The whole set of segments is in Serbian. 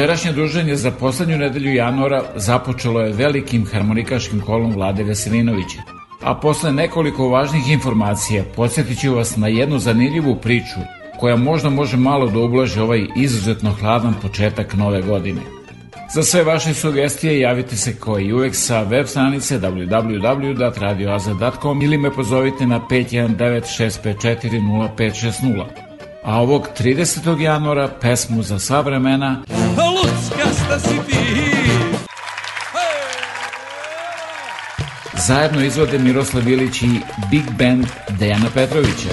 Večerašnje druženje za poslednju nedelju januara započelo je velikim harmonikaškim kolom Vlade Veselinovića. A posle nekoliko važnih informacija podsjetit ću vas na jednu zanimljivu priču koja možda može malo da ublaži ovaj izuzetno hladan početak nove godine. Za sve vaše sugestije javite se kao i uvek sa web stranice www.radioaza.com ili me pozovite na 519 654 0560. A ovog 30. januara pesmu za sva vremena luckasta si ti. Zajedno izvode Miroslav Ilić i Big Band Dejana Petrovića.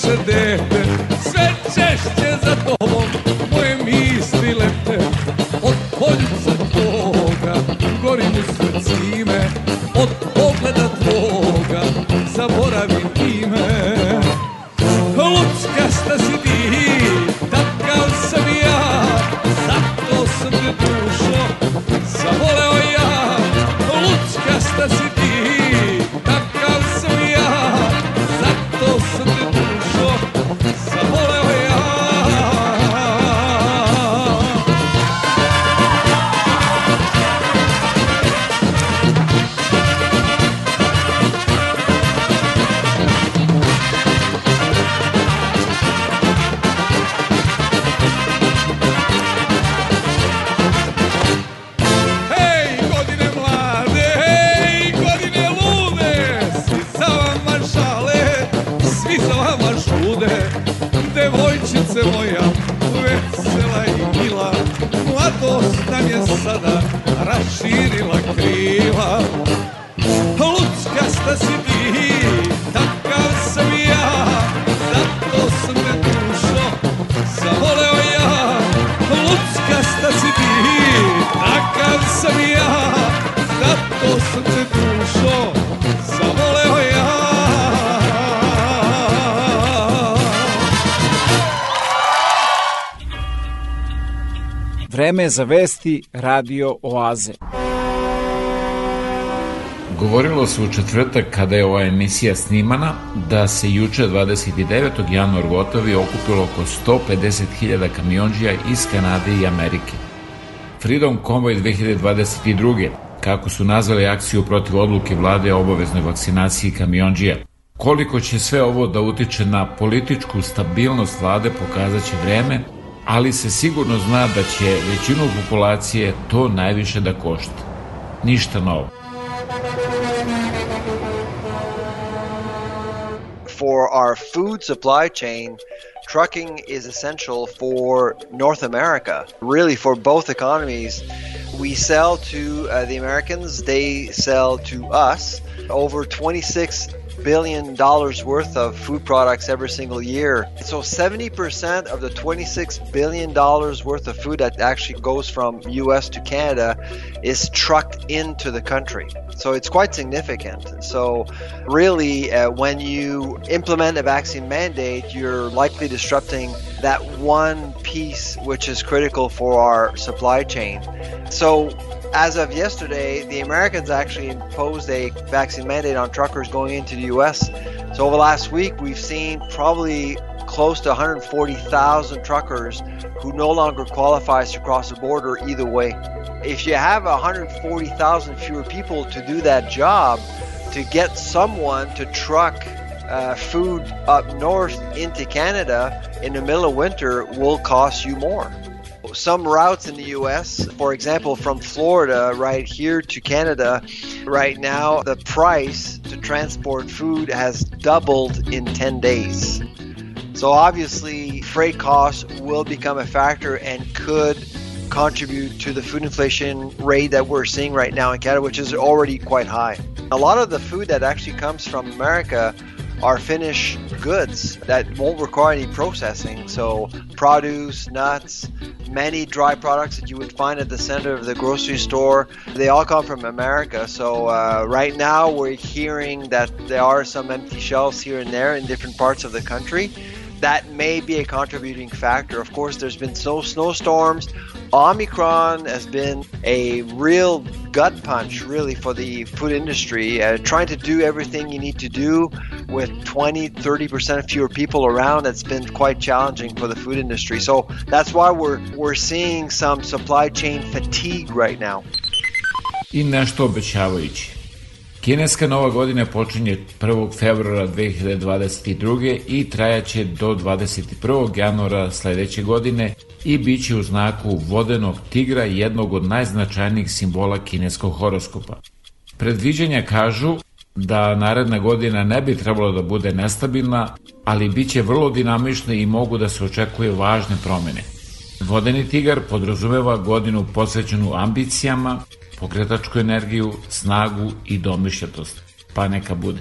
concederte Vreme za vesti radio Oaze. Govorilo se u četvrtak kada je ova emisija snimana da se juče 29. januar gotovi okupilo oko 150.000 kamionđija iz Kanade i Amerike. Freedom Convoy 2022. kako su nazvali akciju protiv odluke vlade o obaveznoj vakcinaciji kamionđija. Koliko će sve ovo da utiče na političku stabilnost vlade pokazat će vreme, ali se sigurno zna da će većinu populacije to najviše da košta. Ništa novo. For our food supply chain, trucking is essential for North America, really for both economies. We sell to uh, the Americans, they sell to us over 26 billion dollars worth of food products every single year. So 70% of the 26 billion dollars worth of food that actually goes from US to Canada is trucked into the country. So it's quite significant. So really uh, when you implement a vaccine mandate, you're likely disrupting that one piece which is critical for our supply chain. So as of yesterday, the Americans actually imposed a vaccine mandate on truckers going into the U.S. So over the last week, we've seen probably close to 140,000 truckers who no longer qualifies to cross the border either way. If you have 140,000 fewer people to do that job, to get someone to truck uh, food up north into Canada in the middle of winter will cost you more some routes in the U.S., for example, from Florida right here to Canada, right now the price to transport food has doubled in 10 days. So obviously, freight costs will become a factor and could contribute to the food inflation rate that we're seeing right now in Canada, which is already quite high. A lot of the food that actually comes from America are finished goods that won't require any processing. So, produce, nuts, many dry products that you would find at the center of the grocery store, they all come from America. So, uh, right now, we're hearing that there are some empty shelves here and there in different parts of the country that may be a contributing factor. Of course, there's been so snowstorms. Omicron has been a real gut punch, really, for the food industry. Uh, trying to do everything you need to do with 20, 30% fewer people around, it's been quite challenging for the food industry. So that's why we're, we're seeing some supply chain fatigue right now. І наш Тобич Kineska nova godina počinje 1. februara 2022. i trajaće do 21. januara sledeće godine i bit će u znaku vodenog tigra jednog od najznačajnijih simbola kineskog horoskopa. Predviđenja kažu da naredna godina ne bi trebalo da bude nestabilna, ali bit će vrlo dinamična i mogu da se očekuje važne promene. Vodeni tigar podrazumeva godinu posvećenu ambicijama, pokretačku energiju, snagu i domišljatost. Pa neka bude.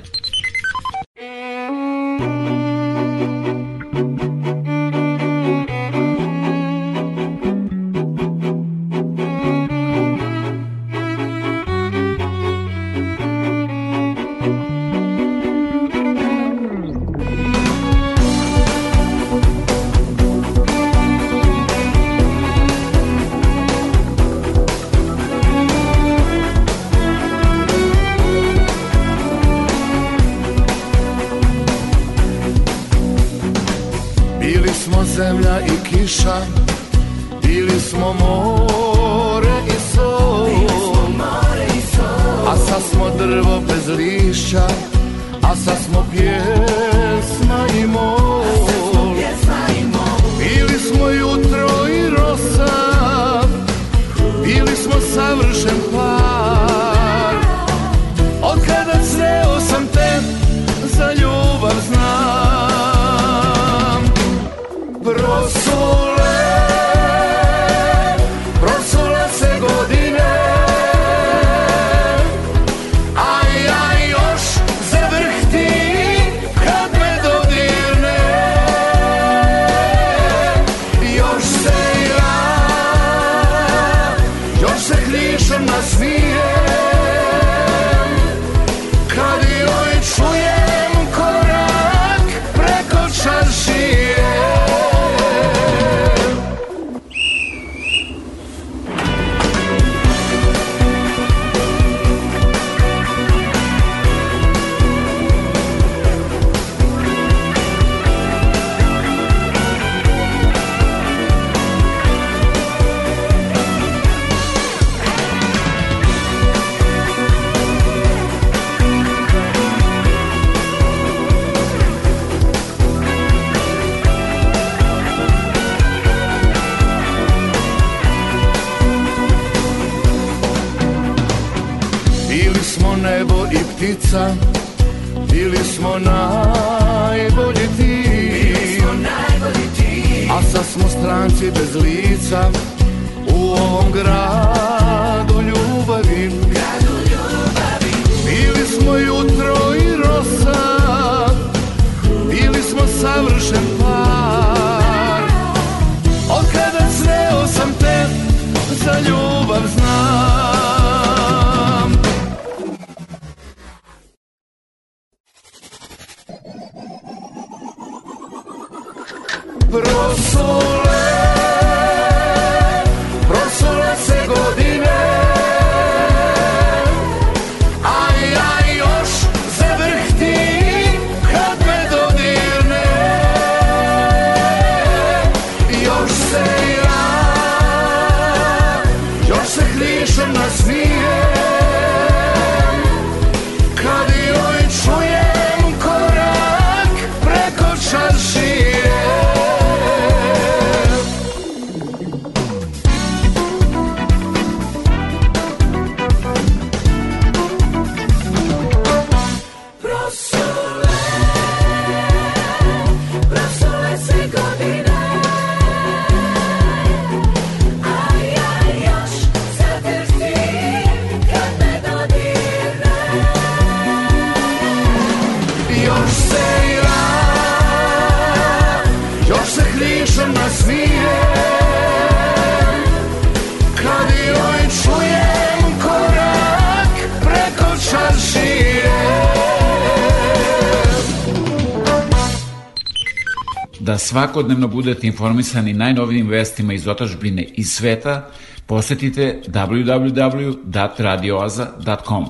svakodnevno budete informisani najnovijim vestima iz otažbine i sveta, posetite www.radioaza.com.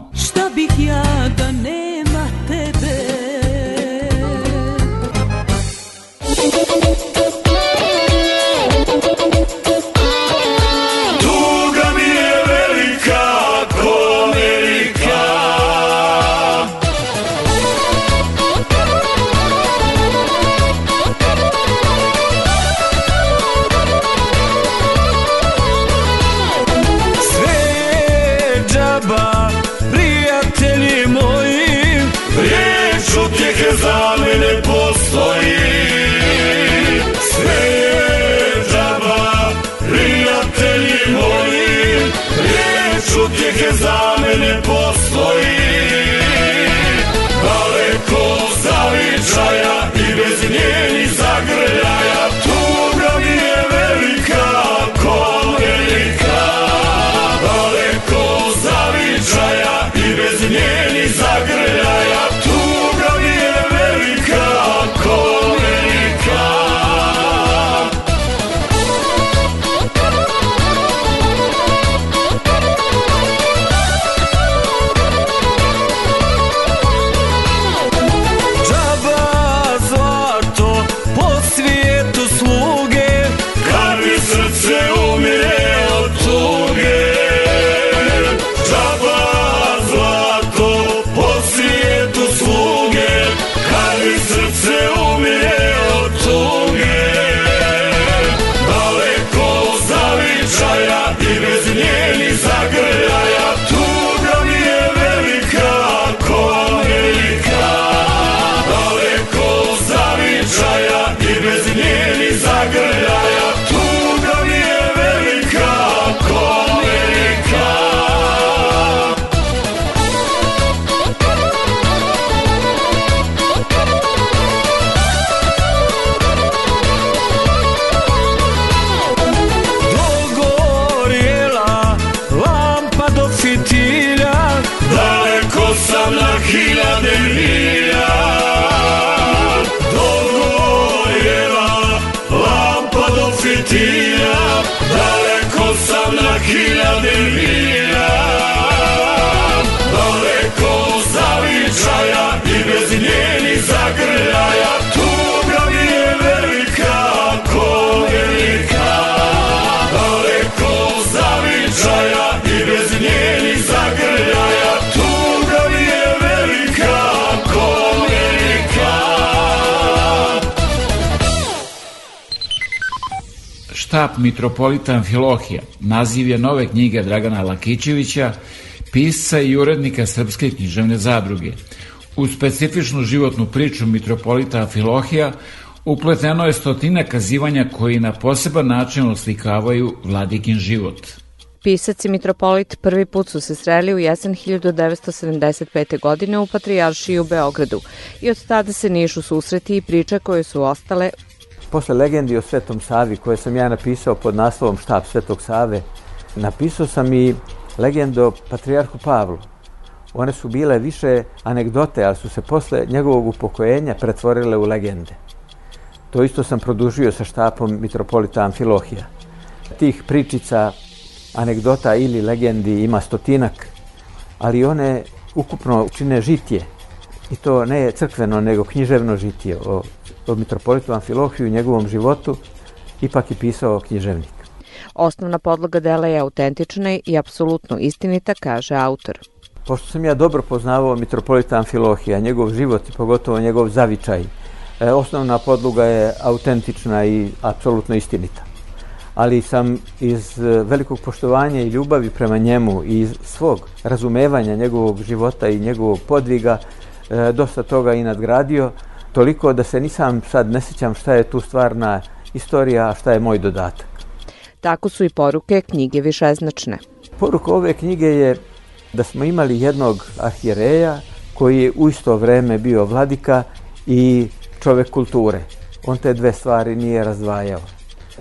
štab mitropolitan Filohija, naziv je nove knjige Dragana Lakićevića, pisca i urednika Srpske književne zadruge. U specifičnu životnu priču mitropolita Filohija upleteno je stotina kazivanja koji na poseban način oslikavaju vladikin život. Pisac i mitropolit prvi put su se sreli u jesen 1975. godine u Patrijaršiji u Beogradu i od tada se nišu susreti i priče koje su ostale Posle legendi o Svetom Savi, koje sam ja napisao pod naslovom Štab Svetog Save, napisao sam i legendu o Patrijarhu Pavlu. One su bile više anegdote, ali su se posle njegovog upokojenja pretvorile u legende. To isto sam produžio sa štapom mitropolita Amfilohija. Tih pričica, anegdota ili legendi ima stotinak, ali one ukupno učine žitje. I to ne crkveno, nego književno žitje o o mitropolitu Amfilohiju i njegovom životu, ipak je pisao književnik. Osnovna podloga dela je autentična i apsolutno istinita, kaže autor. Pošto sam ja dobro poznavao mitropolita Amfilohija, njegov život i pogotovo njegov zavičaj, e, osnovna podloga je autentična i apsolutno istinita. Ali sam iz e, velikog poštovanja i ljubavi prema njemu i iz svog razumevanja njegovog života i njegovog podviga e, dosta toga i nadgradio, toliko da se nisam sad ne sjećam šta je tu stvarna istorija, a šta je moj dodatak. Tako su i poruke knjige višeznačne. Poruka ove knjige je da smo imali jednog arhireja koji je u isto vreme bio vladika i čovek kulture. On te dve stvari nije razdvajao.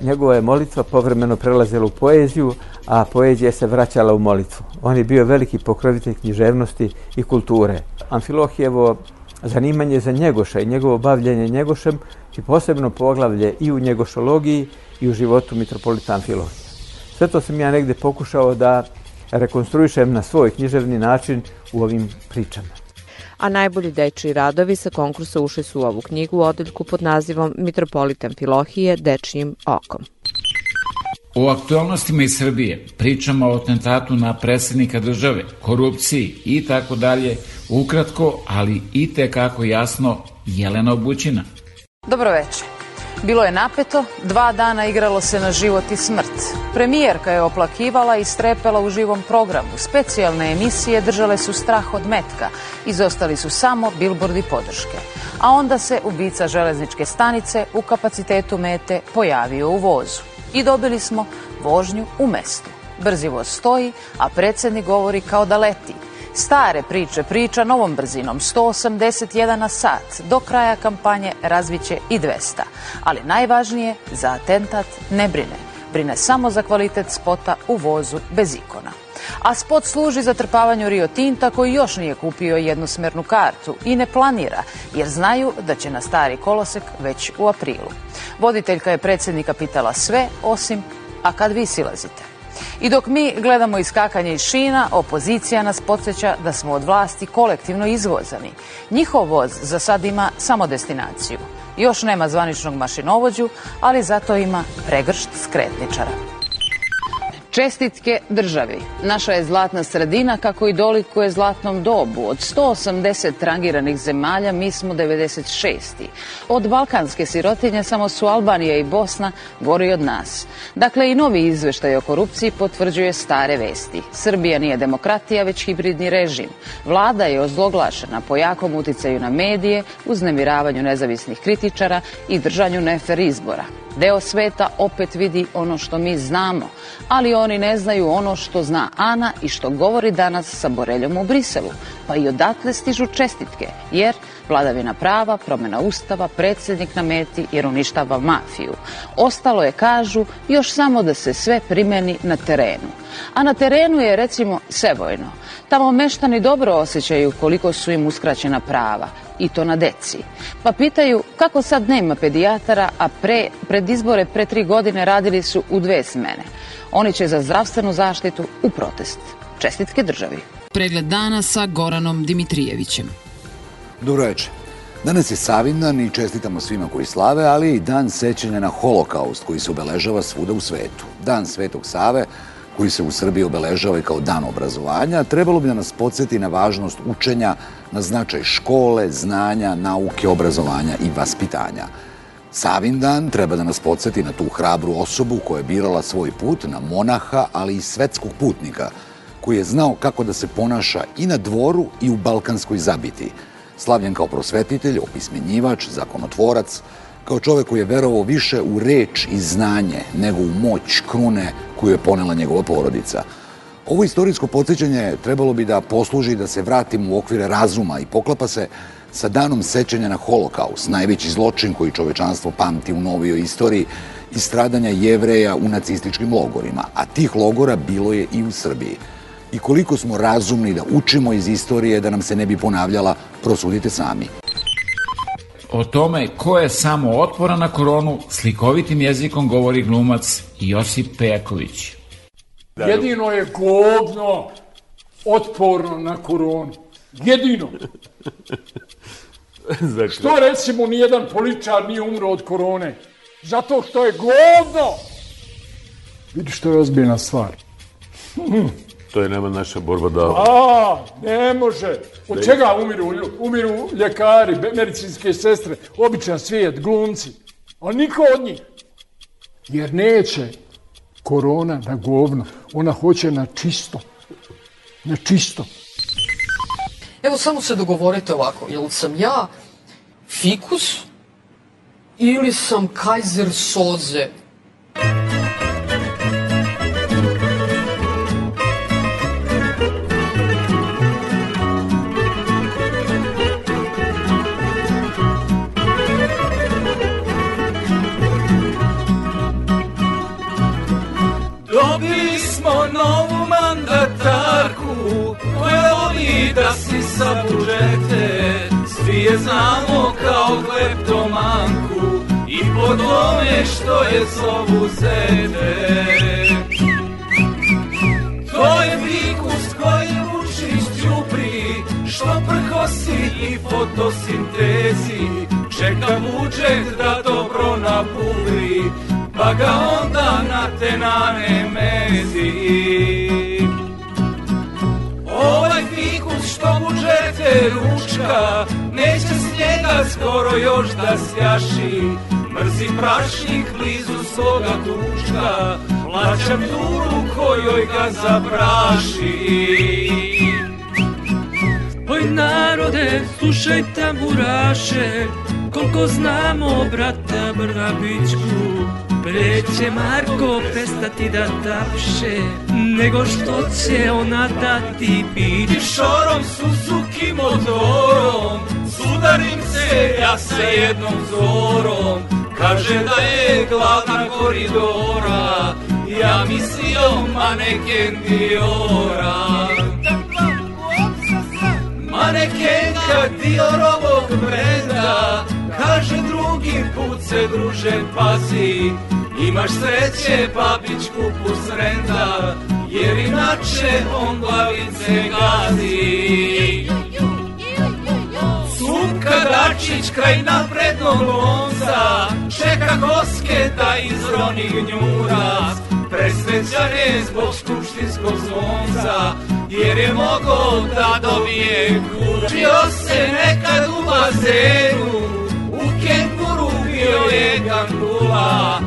Njegova je molitva povremeno prelazila u poeziju, a poezija se vraćala u molitvu. On je bio veliki pokrovitelj književnosti i kulture. Amfilohijevo zanimanje za njegoša i njegovo bavljenje njegošem i posebno poglavlje i u njegošologiji i u životu mitropolita Amfilohija. Sve to sam ja negde pokušao da rekonstruišem na svoj književni način u ovim pričama. A najbolji dečji radovi sa konkursa ušli su u ovu knjigu u odeljku pod nazivom Mitropolitan Filohije dečijim okom. O aktualnostima iz Srbije pričamo o atentatu na predsednika države, korupciji i tako dalje, ukratko, ali i tekako jasno Jelena Obućina. Dobro večer. Bilo je napeto, dva dana igralo se na život i smrt. Premijerka je oplakivala i strepela u živom programu. Specijalne emisije držale su strah od metka. Izostali su samo bilbordi podrške. A onda se ubica železničke stanice u kapacitetu mete pojavio u vozu i dobili smo vožnju u mestu. Brzi voz stoji, a predsednik govori kao da leti. Stare priče priča novom brzinom, 181 na sat. Do kraja kampanje razviće i 200. Ali najvažnije, za atentat ne brine brine samo za kvalitet spota u vozu bez ikona. A spot služi za trpavanju Rio Tinta koji još nije kupio jednosmernu kartu i ne planira, jer znaju da će na stari kolosek već u aprilu. Voditeljka je predsjednika pitala sve, osim a kad vi silazite. I dok mi gledamo iskakanje iz šina, opozicija nas podsjeća da smo od vlasti kolektivno izvozani. Njihov voz za sad ima samo destinaciju – Još nema zvaničnog mašinovođu, ali zato ima pregršt skretničara. Čestitke državi. Naša je zlatna sredina kako i dolikuje zlatnom dobu. Od 180 rangiranih zemalja mi smo 96. Od balkanske sirotinje samo su Albanija i Bosna gori od nas. Dakle i novi izveštaj o korupciji potvrđuje stare vesti. Srbija nije demokratija već hibridni režim. Vlada je ozloglašena po jakom uticaju na medije, uznemiravanju nezavisnih kritičara i držanju nefer izbora. Deo sveta opet vidi ono što mi znamo, ali oni ne znaju ono što zna Ana i što govori danas sa Boreljom u Briselu, pa i odatle stižu čestitke, jer vladavina prava, promena ustava, predsednik na meti jer uništava mafiju. Ostalo je, kažu, još samo da se sve primeni na terenu. A na terenu je, recimo, Sevojno. Tamo meštani dobro osjećaju koliko su im uskraćena prava, i to na deci. Pa pitaju kako sad nema pedijatara, a pre, pred izbore pre tri godine radili su u dve smene. Oni će za zdravstvenu zaštitu u protest. Čestitke državi. Pregled dana sa Goranom Dimitrijevićem. Dobro večer. Danas je Savindan i čestitamo svima koji slave, ali i dan sećanja na holokaust koji se obeležava svuda u svetu. Dan Svetog Save, koji se u Srbiji obeležava i kao dan obrazovanja, trebalo bi da nas podsjeti na važnost učenja, na značaj škole, znanja, nauke, obrazovanja i vaspitanja. Savindan treba da nas podsjeti na tu hrabru osobu koja je birala svoj put na monaha, ali i svetskog putnika, koji je znao kako da se ponaša i na dvoru i u balkanskoj zabiti – Slavljen kao prosvetitelj, opismenjivač, zakonotvorac, kao čovek koji je verovao više u reč i znanje nego u moć krune koju je ponela njegova porodica. Ovo istorijsko podsjećanje trebalo bi da posluži da se vratimo u okvire razuma i poklapa se sa danom sećanja na holokaust, najveći zločin koji čovečanstvo pamti u novijoj istoriji i stradanja jevreja u nacističkim logorima, a tih logora bilo je i u Srbiji i koliko smo razumni da učimo iz istorije da nam se ne bi ponavljala, prosudite sami. O tome ko je samo otvoran na koronu, slikovitim jezikom govori glumac Josip Pejaković. Jedino je govno otporno na koronu. Jedino. Zato. Što recimo nijedan političar nije umro od korone? Zato što je govno! Vidi što je ozbiljna stvar. postoje, nema naša borba da... A, ne može. Od čega umiru? Umiru ljekari, medicinske sestre, običan svijet, glumci. A niko od njih. Jer neće korona na govno. Ona hoće na čisto. Na čisto. Evo, samo se dogovorite ovako. Jel sam ja fikus ili sam Kaiser soze Dobili smo novu mandatarku Koja voli da si sa budžete Svi je znamo kao kleptomanku I po tome što je zovu zete To je fikus koji uči iz Što prkosi i fotosintezi Čeka budžet da dobro napuri pa ga onda na tenane mezi. Ovaj fikus što mu džete ručka, neće s njega skoro još da sjaši, mrzi prašnik blizu svoga tučka, plaćam turu kojoj ga zabraši. Oj narode, slušaj tamburaše, koliko znamo brata Brnabićku, Pre će Marko prestati da tapše Nego što će ona da ti biti Šorom Suzuki motorom Sudarim se ja sa jednom zorom Kaže da je gladan koridora Ja mislio maneken Diora Manekenka Diorovog brenda Kaže drugi put se druže pazi Imaš sreće babičku pusrenda Jer inače on glavice gazi Sumka Dačić kraj naprednog lonca Čeka koske da izroni gnjurac Presrećan je zbog skupštinskog zvonca Jer je mogao da dobije kurac Čio se nekad u bazenu kenguru bio je gangula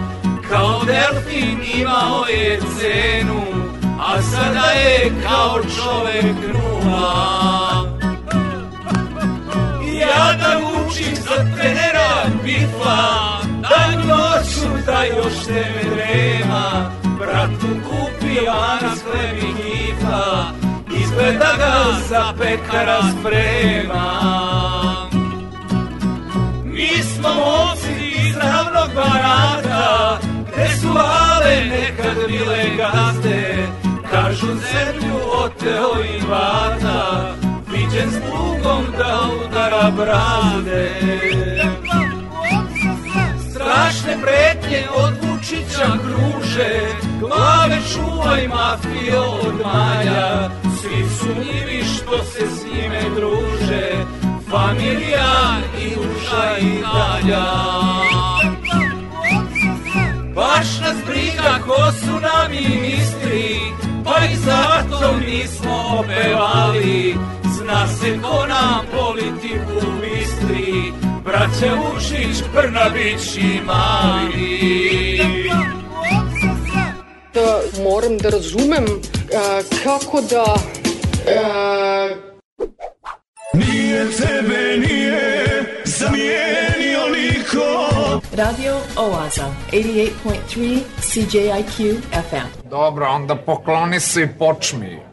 Kao delfin imao je cenu A sada je kao čovek nula Ja da učim za trenera bifla Dan noću da još te me Brat mu kupio anas hleb i gifa Izgleda ga za pekara sprema Mi smo momci iz ravnog barata, gde su ale nekad bile gazde. Kažu zemlju oteo i vata, viđen s plugom da udara brade. Strašne pretnje od Vučića kruže, glave čuvaj mafije od Maja, svi sumnjivi što se s njime druže familia i uša i dalja. Baš nas briga ko su nam i mistri, pa i zato nismo opevali. Zna se ko nam politiku mistri, braće Ušić, Brnabić i Mali. Da moram da razumem uh, kako da... Uh, Nije tebe, nije zamijenio niko. Radio Oaza, 88.3 CJIQ FM. Dobro, onda pokloni se i počmi.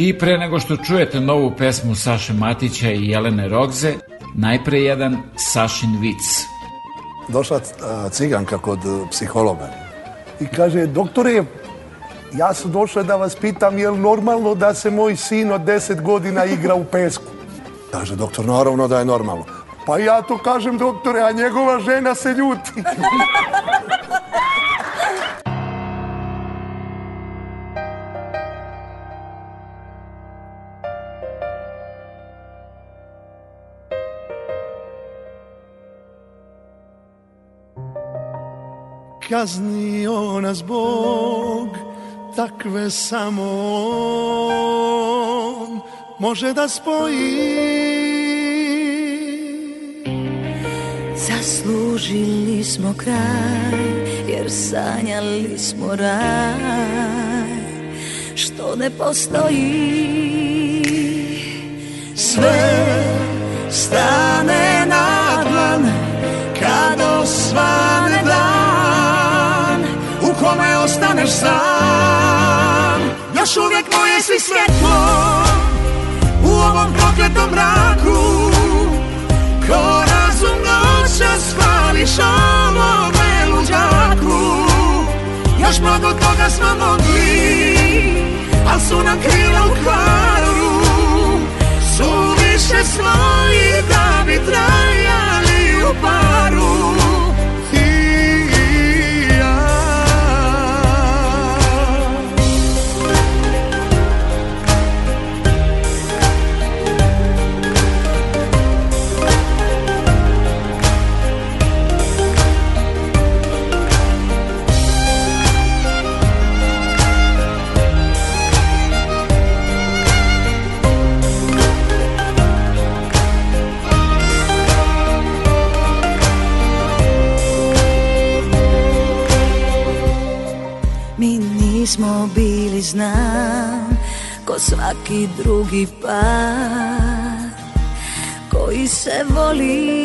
I pre nego što čujete novu pesmu Saše Matića i Jelene Rogze, najpre jedan Sašin vic. Došla ciganka kod e, psihologa i kaže, doktore, ja sam došla da vas pitam je li normalno da se moj sin od 10 godina igra u pesku? Kaže, doktor, naravno da je normalno. Pa ja to kažem, doktore, a njegova žena se ljuti. kaznio nas Bog, takve samo on može da spoji. Zaslužili smo kraj, jer sanjali smo raj, što ne postoji. Sve stane na dlan, kad osvane dan, ostaneš sam Još uvek moje si svjetlo U ovom prokletom mraku Ko razum noća spališ omove luđaku Još mnogo toga smo mogli Al su nam krila u kvaru Su više svoji da bi trajali u paru smo bili znam Ko svaki drugi par Koji se voli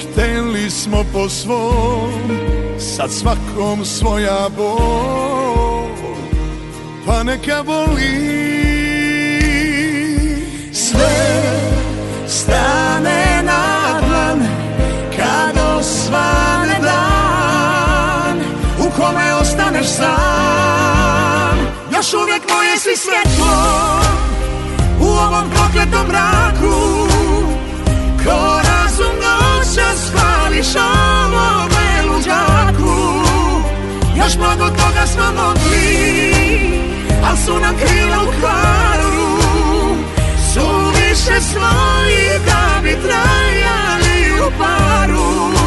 Hteli smo po svom Sad svakom svoja bol Pa neka voli Sve stane na dlan Kad osvane dan kome ostaneš sam Još uvijek moje si svjetlo U ovom prokletom mraku Ko razum noća spališ ovome luđaku Još mnogo toga smo mogli Al su nam krila u kvaru Su više svoji da bi trajali u paru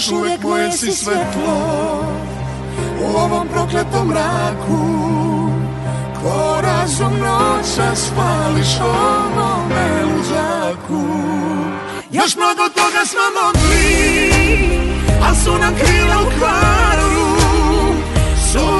baš uvijek moje si svetlo U ovom prokletom mraku Ko razum noća spališ ovome luđaku Još mnogo toga smo mogli Al su nam krila u kvaru Su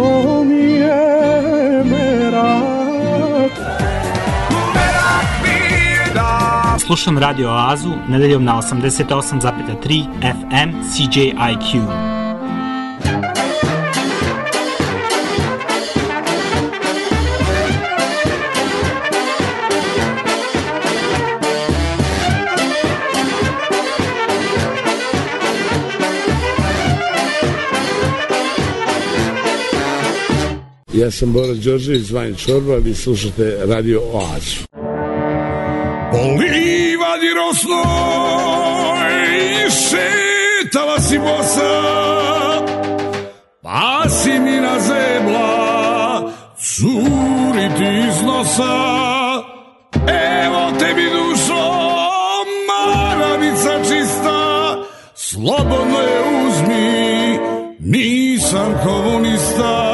to mi je merak. Merak mi je da... Slušam Radio Oazu nedeljom na 88,3 FM CJIQ. ja sam Bora Đorđević, zvanj Čorba, vi slušate Radio Oazu. Po di rosnoj šetala si bosa, pa si mi na zemla, curi ti iz nosa. Evo tebi dušo, maravica čista, slobodno je uzmi, nisam komunista.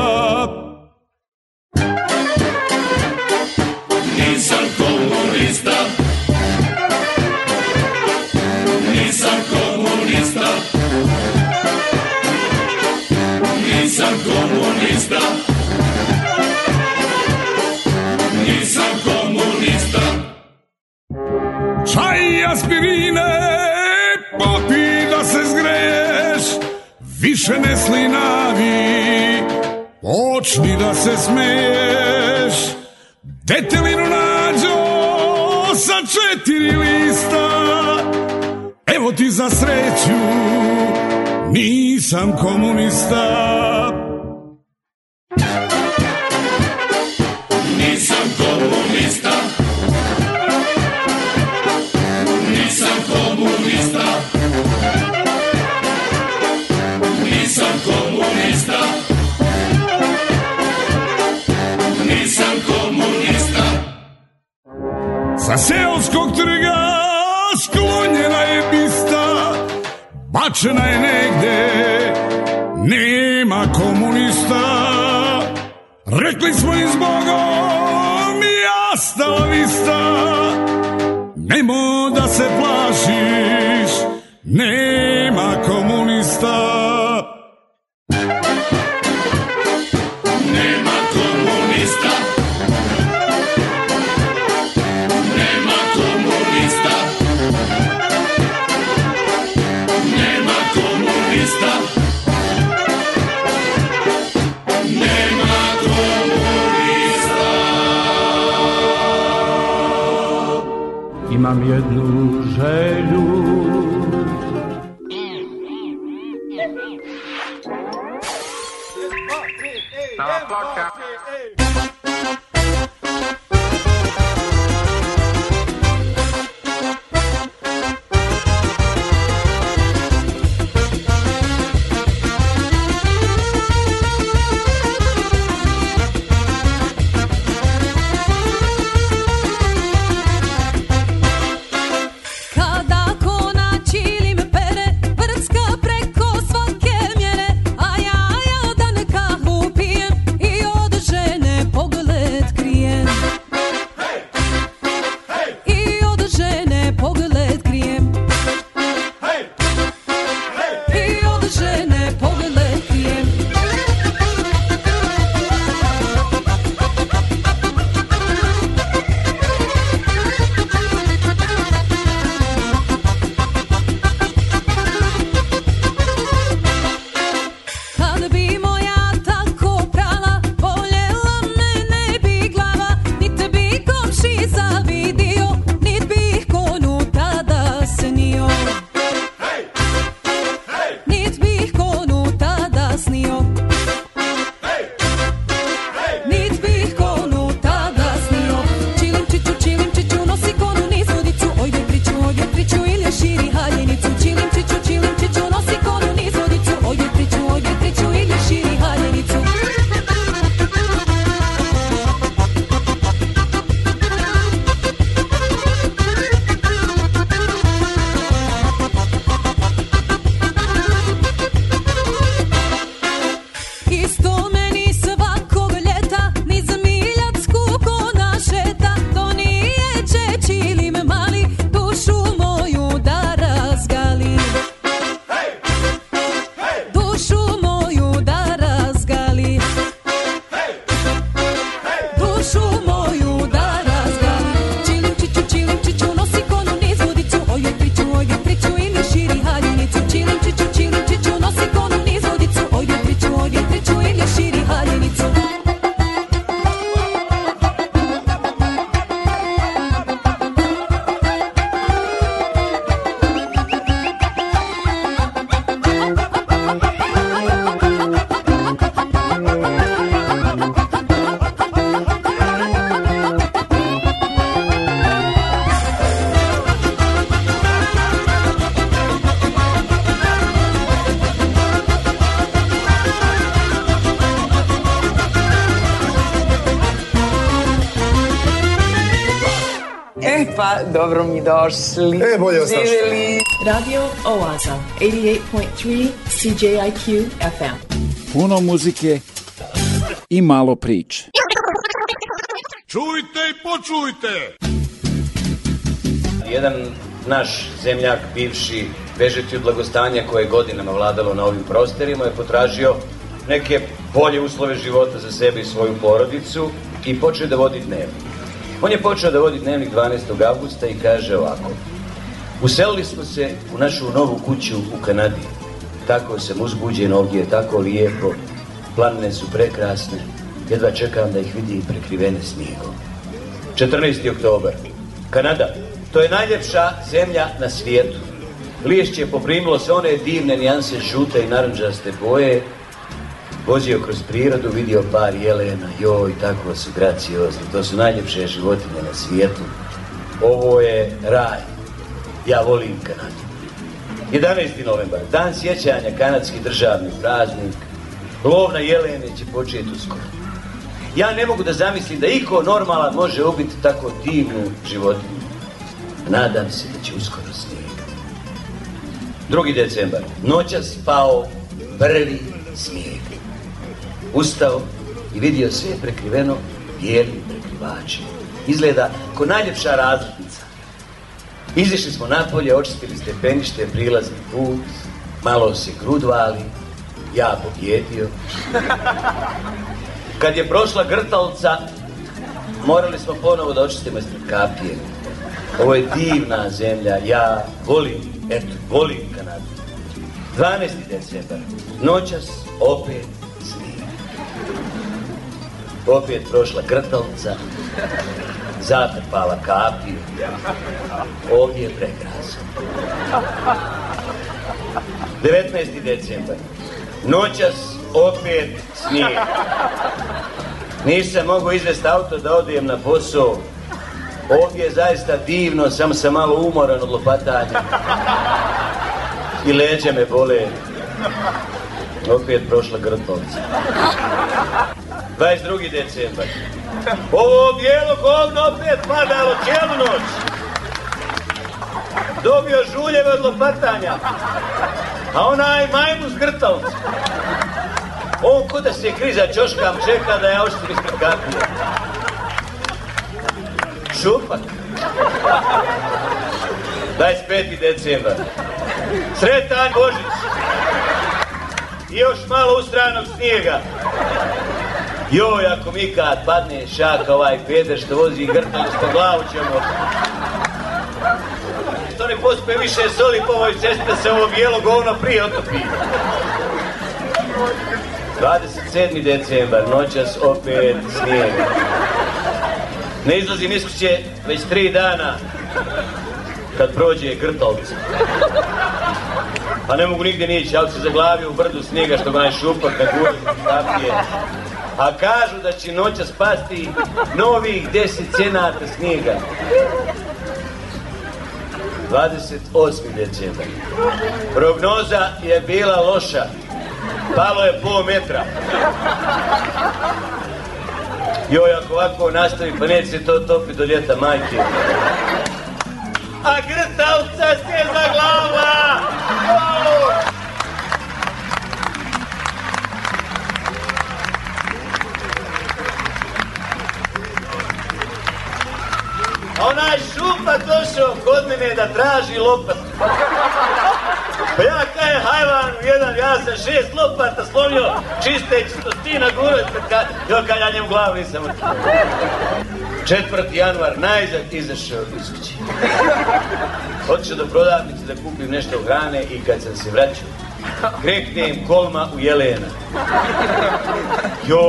komunista Nisam komunista Čaj aspirine Popi pa da se zgreješ Više ne slinavi Počni da se smeješ Detelinu nađo Sa četiri lista Evo ti za sreću Nisam komunista Sa seoskog trga sklonjena je bista Bačena je negde, nema komunista Rekli smo i s Bogom, jastava vista Nemo da se plašiš, nema komunista mam jedną żelu. Ta płaka. dobro mi došli. E, bolje vas Radio Oaza, 88.3 CJIQ FM. Puno muzike i malo priče. Čujte i počujte! Jedan naš zemljak, bivši, bežeći od blagostanja koje je godinama vladalo na ovim prostorima, je potražio neke bolje uslove života za sebe i svoju porodicu i počeo da vodi dnevnik. On je počeo da vodi dnevnik 12. augusta i kaže ovako. Uselili smo se u našu novu kuću u Kanadi. Tako sam uzbuđen ovdje, je tako lijepo. Planine su prekrasne. Jedva čekam da ih vidim prekrivene snijegom. 14. oktober. Kanada. To je najljepša zemlja na svijetu. Liješće je poprimilo sve one divne nijanse žute i naranđaste boje vozio kroz prirodu, vidio par jelena, joj, tako su graciozni, to su najljepše životinje na svijetu. Ovo je raj, ja volim Kanadu. 11. novembar, dan sjećanja kanadski državni praznik, lov jelene će početi uskoro. Ja ne mogu da zamislim da iko normalan može ubiti tako divnu životinju. Nadam se da će uskoro snijeg. 2. decembar, noćas pao prvi snijeg ustao i vidio sve prekriveno bijelim prekrivačima. Izgleda ko najljepša različica. Izišli smo napolje, očistili stepenište, prilazni put, malo se grudvali, ja pobjedio. Kad je prošla grtalca, morali smo ponovo da očistimo ispred kapije. Ovo je divna zemlja, ja volim, eto, volim Kanadu. 12. decembar, noćas opet opet prošla grtalca, zatrpala kapiju. Ovdje je prekrasno. 19. decembar. Noćas opet snijeg. Nisam mogu izvesti auto da odijem na posao. Ovdje je zaista divno, sam sam malo umoran od lopatanja. I leđe me bole. Opet prošla grtovca. 22. decembar. Ovo bijelo govno opet padalo cijelu noć. Dobio žuljeve od lopatanja. A onaj majmu zgrtao. On kuda se kriza čoškam čeka da ja oštim ispred kapije. Šupak. 25. decembar. Sretan Božić. I još malo ustranog snijega. Joj, ako mi kad padne šaka ovaj peder što vozi grtac, što glavu ćemo. Što ne pospe više soli po ovoj ceste, da se ovo bijelo govno prije otopi. 27. decembar, noćas opet snijeg. Ne izlazim iz kuće već tri dana kad prođe grtalica. Pa ne mogu nigdje nići, ali se zaglavio u brdu snijega što ga najšupak, da guri, je. A kažu da će noća spasti novih 10 cenata snijega. 28. decembar. Prognoza je bila loša. Palo je pol metra. Joj, ako ovako nastavi, pa neće se to topi do ljeta majke. A grtavca se za glava! onaj šupak došao kod mene da traži lopatu. Pa ja kaj je hajvan jedan, ja sam šest lopata slomio, čiste čistostina gura, kad, jo, kad ja njemu glavu nisam Četvrti januar, najzad izašao iz kuće. Otišao do prodavnice da kupim nešto hrane i kad sam se vraćao, greknem kolma u jelena. Jo,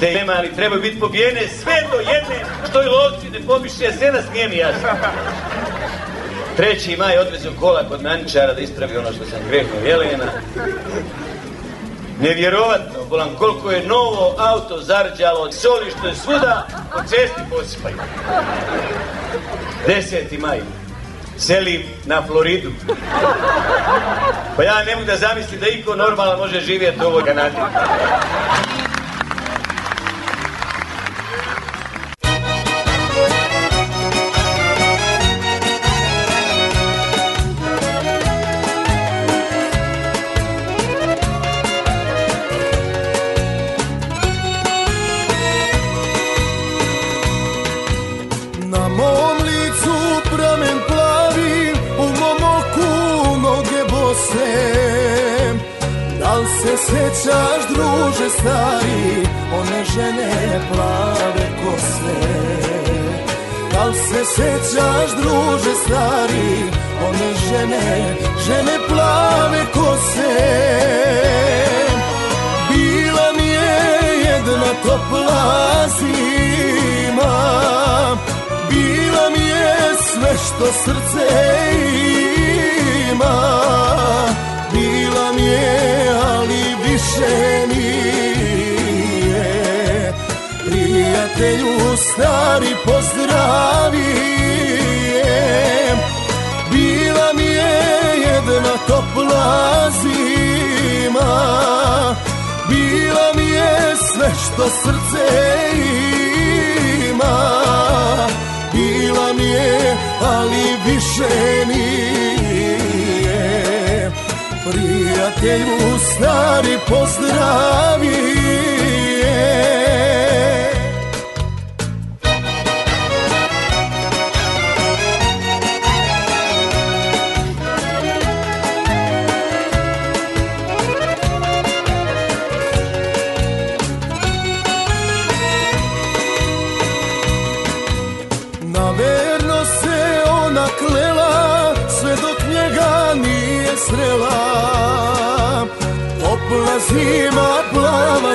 Te Nema, ali treba biti pobijene sve do jedne, što je lovci ne pomišlja, se nas nije mi jasno. Treći maj odvezio kola kod Nančara da ispravi ono što sam grehno Jelena. Nevjerovatno, bolam, koliko je novo auto zarđalo od soli što je svuda po cesti posipaju. Deseti maj, selim na Floridu. Pa ja ne mogu da zamislim da iko normalno može živjeti u ovoj Kanadi. pričaš druže stari One žene plave kose Dal se sećaš druže stari One žene, žene plave kose Bila mi je jedna topla zima Bila mi je sve što srce ima Bila mi je rešenije Prijatelju stari pozdravijem Bila mi je jedna topla zima Bila mi je sve što srce ima Bila mi je, ali više nije prijatelju stari pozdravi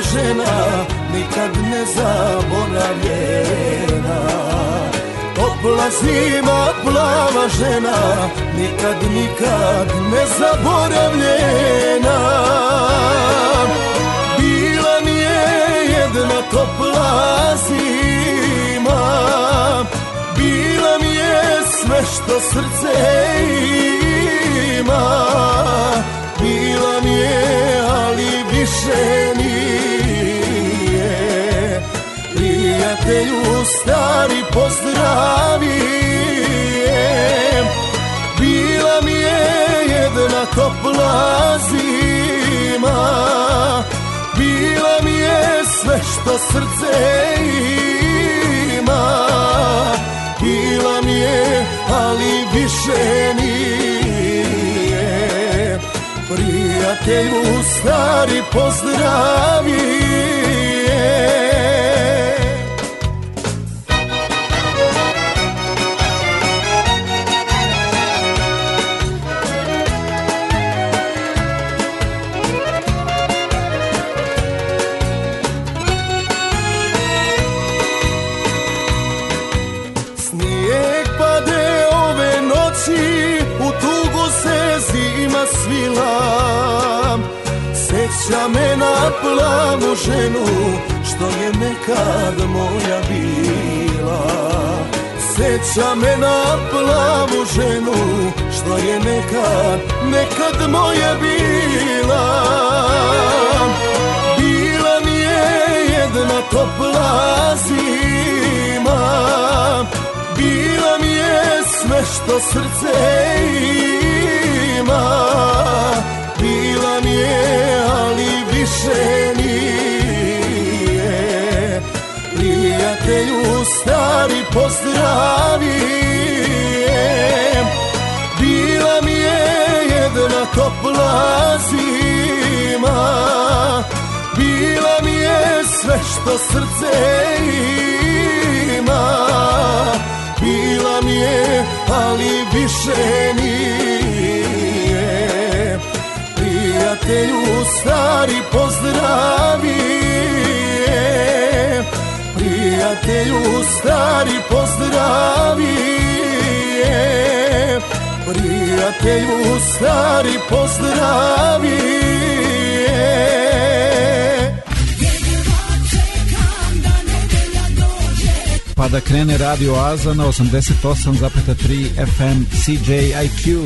žena nikad ne zaboravljena Topla zima, plava žena nikad, nikad ne zaboravljena Bila mi je jedna topla zima Bila mi je sve što srce ima je, ali više nije Prijatelju stari pozdravi Bila mi je jedna topla zima Bila mi je sve što srce ima Bila mi je, ali više nije Prijatelju stari pozdravi plavu ženu što je nekad moja bila Seća me na plavu ženu što je nekad, nekad moja bila Bila mi je jedna topla zima Bila mi je sve što srce ima je, ali više nije Prijatelju stari pozdravi Bila mi je jedna topla zima Bila mi je sve što srce ima Bila mi je, ali više nije prijatelju stari pozdravi Prijatelju stari pozdravi Prijatelju stari pozdravi Pa da krene radio Aza na 88,3 FM CJIQ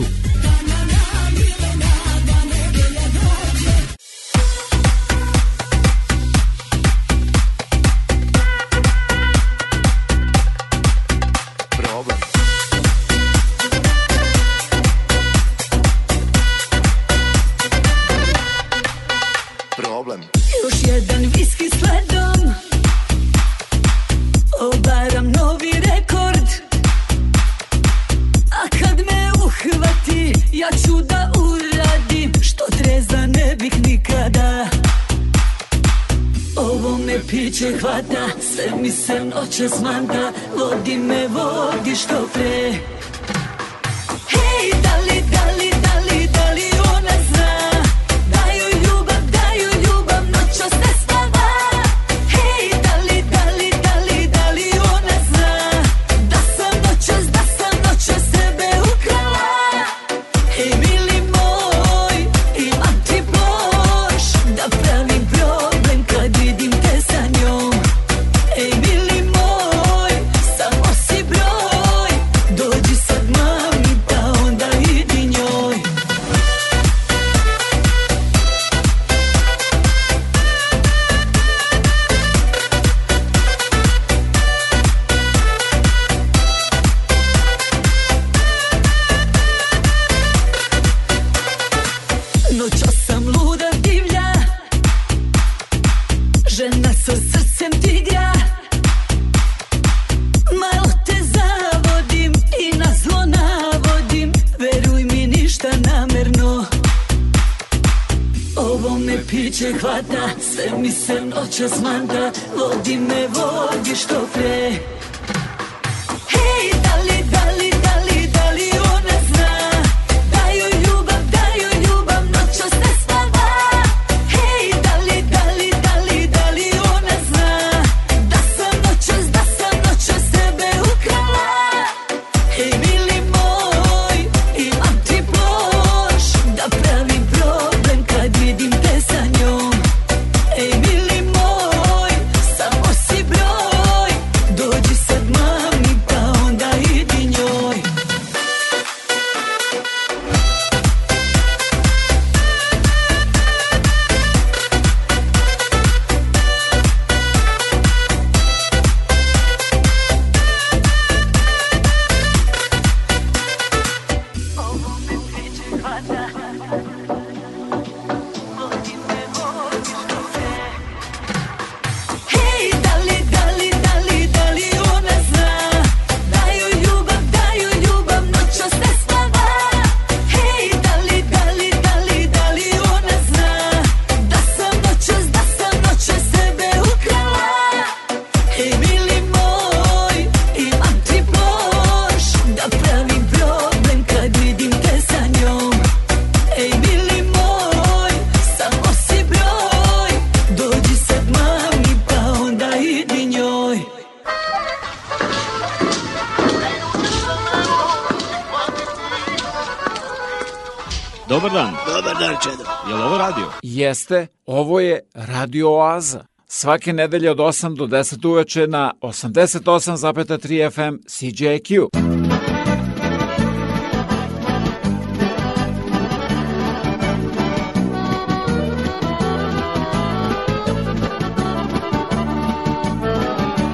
jeste ovo je radio oaza. Svake nedelje od 8 do 10 uveče na 88,3 FM CJQ.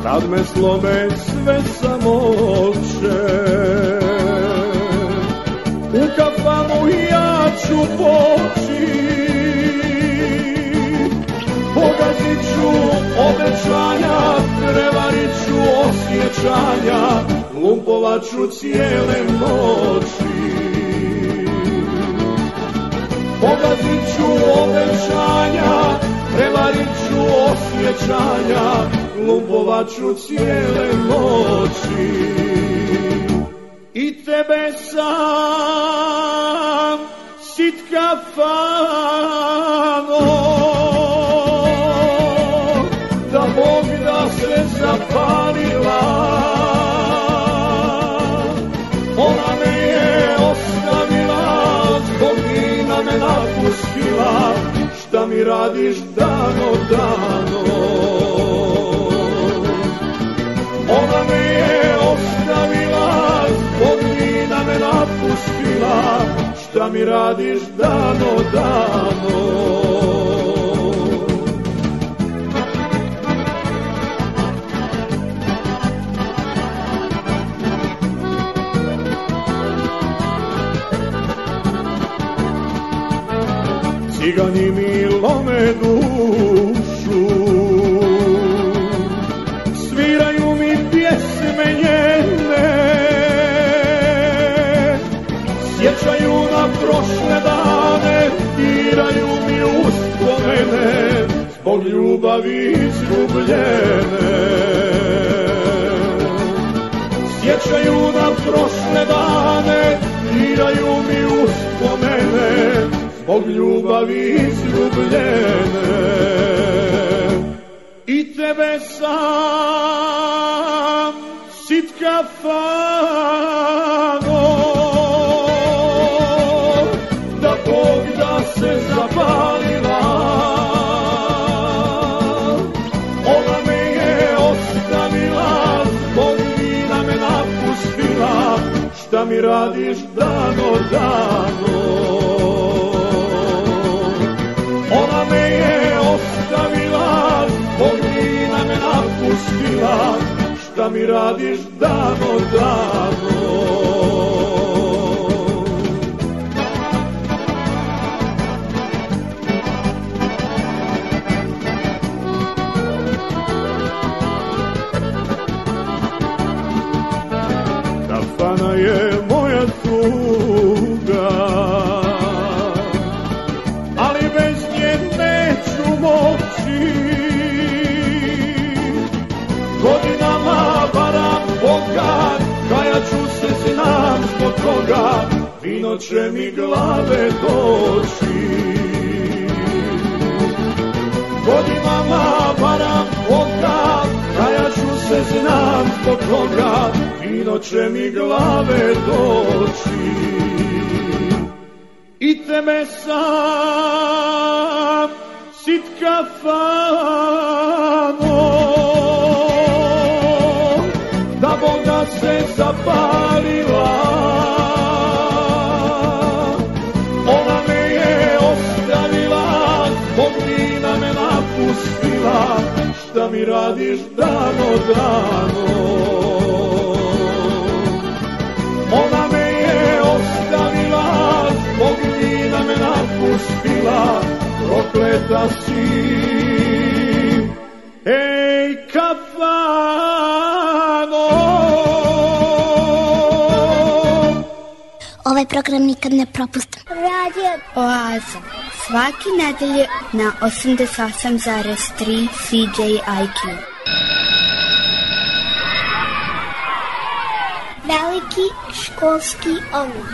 Kad me slome sve samoće U kafamu ja ću poći Otiću obećanja, prevariću osjećanja, lupovaću cijele noći. Pogazit obećanja, prevariću osjećanja, lupovaću cijele noći. I tebe sam sitka fan. mi radiš dano, dano. Ona me je ostavila, zbog vina me napustila, šta mi radiš dano, dano. Cigani mi dušu Sviraju mi pjesme njene Sjećaju na prošle dane Diraju mi uspomene Zbog ljubavi izgubljene Sjećaju na prošle dane Diraju mi uspomene od ljubavi izgubljene i tebe sam sitka fano da Bog da se zapalila ona me je ostavila zbog vina me napustila šta mi radiš dano dano me je ostavila, ognjina me napustila, šta mi radiš dano, dano? je moja tuga toga, kajaću se znam zbog toga, vino će mi glave doći. mama, varam Boga, kajaću se znam zbog toga, vino će mi glave doći. I te me sam, sitka fan, zapalila Ona me je ostavila Ognina me napustila Šta mi radiš dano dano Ona me je ostavila Ognina me napustila Prokleta si Ej, kaj Ovaj program nikad ne propustam. Radio Oaza. Svaki nedelje na 88,3 CJIQ. Veliki školski omor.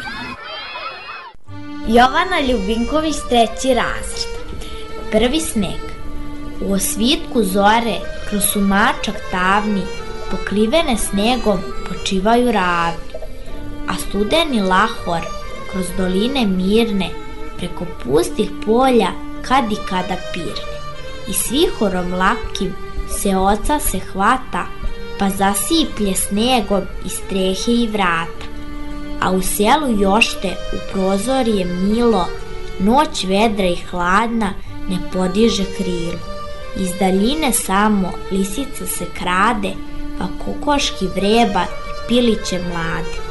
Jovana Ljubinković, treći razred. Prvi sneg. U osvitku zore, kroz sumačak tavni, pokrivene snegom, počivaju ravni a studeni Lahor kroz doline mirne, preko pustih polja kad i kada pirne. I svihorom lapkim se oca se hvata, pa zasiplje snegom i strehe i vrata. A u selu jošte u prozor je milo, noć vedra i hladna ne podiže krilo. Iz daljine samo lisica se krade, pa kokoški vreba i piliće mlade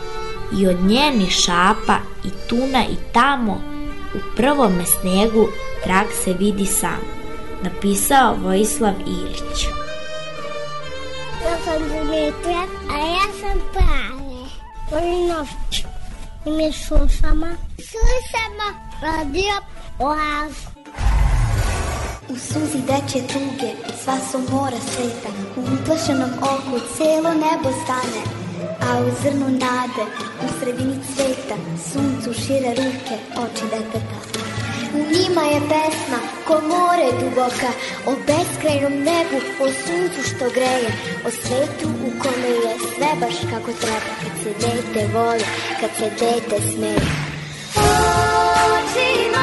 i od njenih šapa i tuna i tamo u prvome snegu trag se vidi sam, napisao Vojislav Ilić. Ja sam Dimitra, a ja sam Prane. Volinović. I mi slušamo. Slušamo radio Oaz. U suzi deče tuge, sva su mora sveta, u uplašenom oku celo nebo stane, a u zrnu nade, u sredini cveta, suncu šire ruke, oči deteta. U njima je pesma ko more duboka, o beskrajnom nebu, o suncu što greje, o svetu u kome je sve baš kako treba, kad se dete voli, kad se dete smeje. Očima!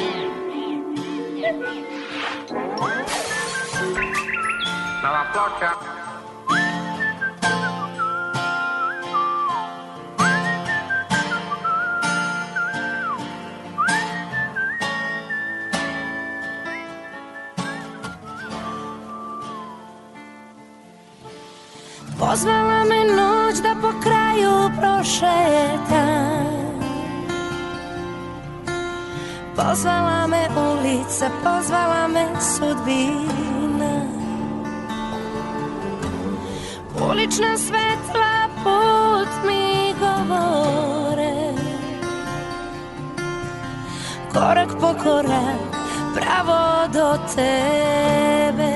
proszę Pozvala Pozwala me ulica, pozvala me sudbina. Ulična svetla put mi govore. Korak po korak, pravo do tebe.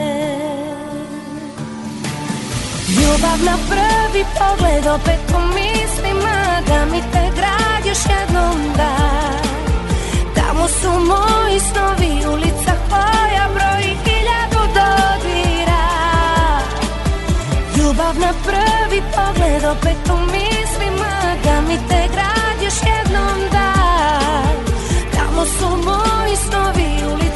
Ljubavna prvi pogled opet u mislima Da mi te grad još jednom da Tamo su moji snovi ulica koja broji hiljadu dodira Ljubav na prvi pogled opet u mislima Da mi te grad još jednom da Tamo su moji snovi ulica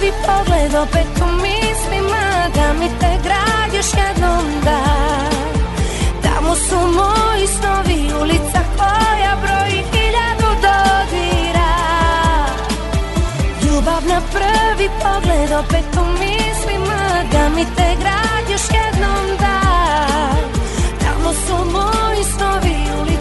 tebi pogled opet u mislima Da mi te grad još jednom da Tamo da su moji snovi ulica koja broji hiljadu dodira Ljubav na prvi pogled opet u mislima Da mi te grad još jednom da Tamo da su moji snovi ulica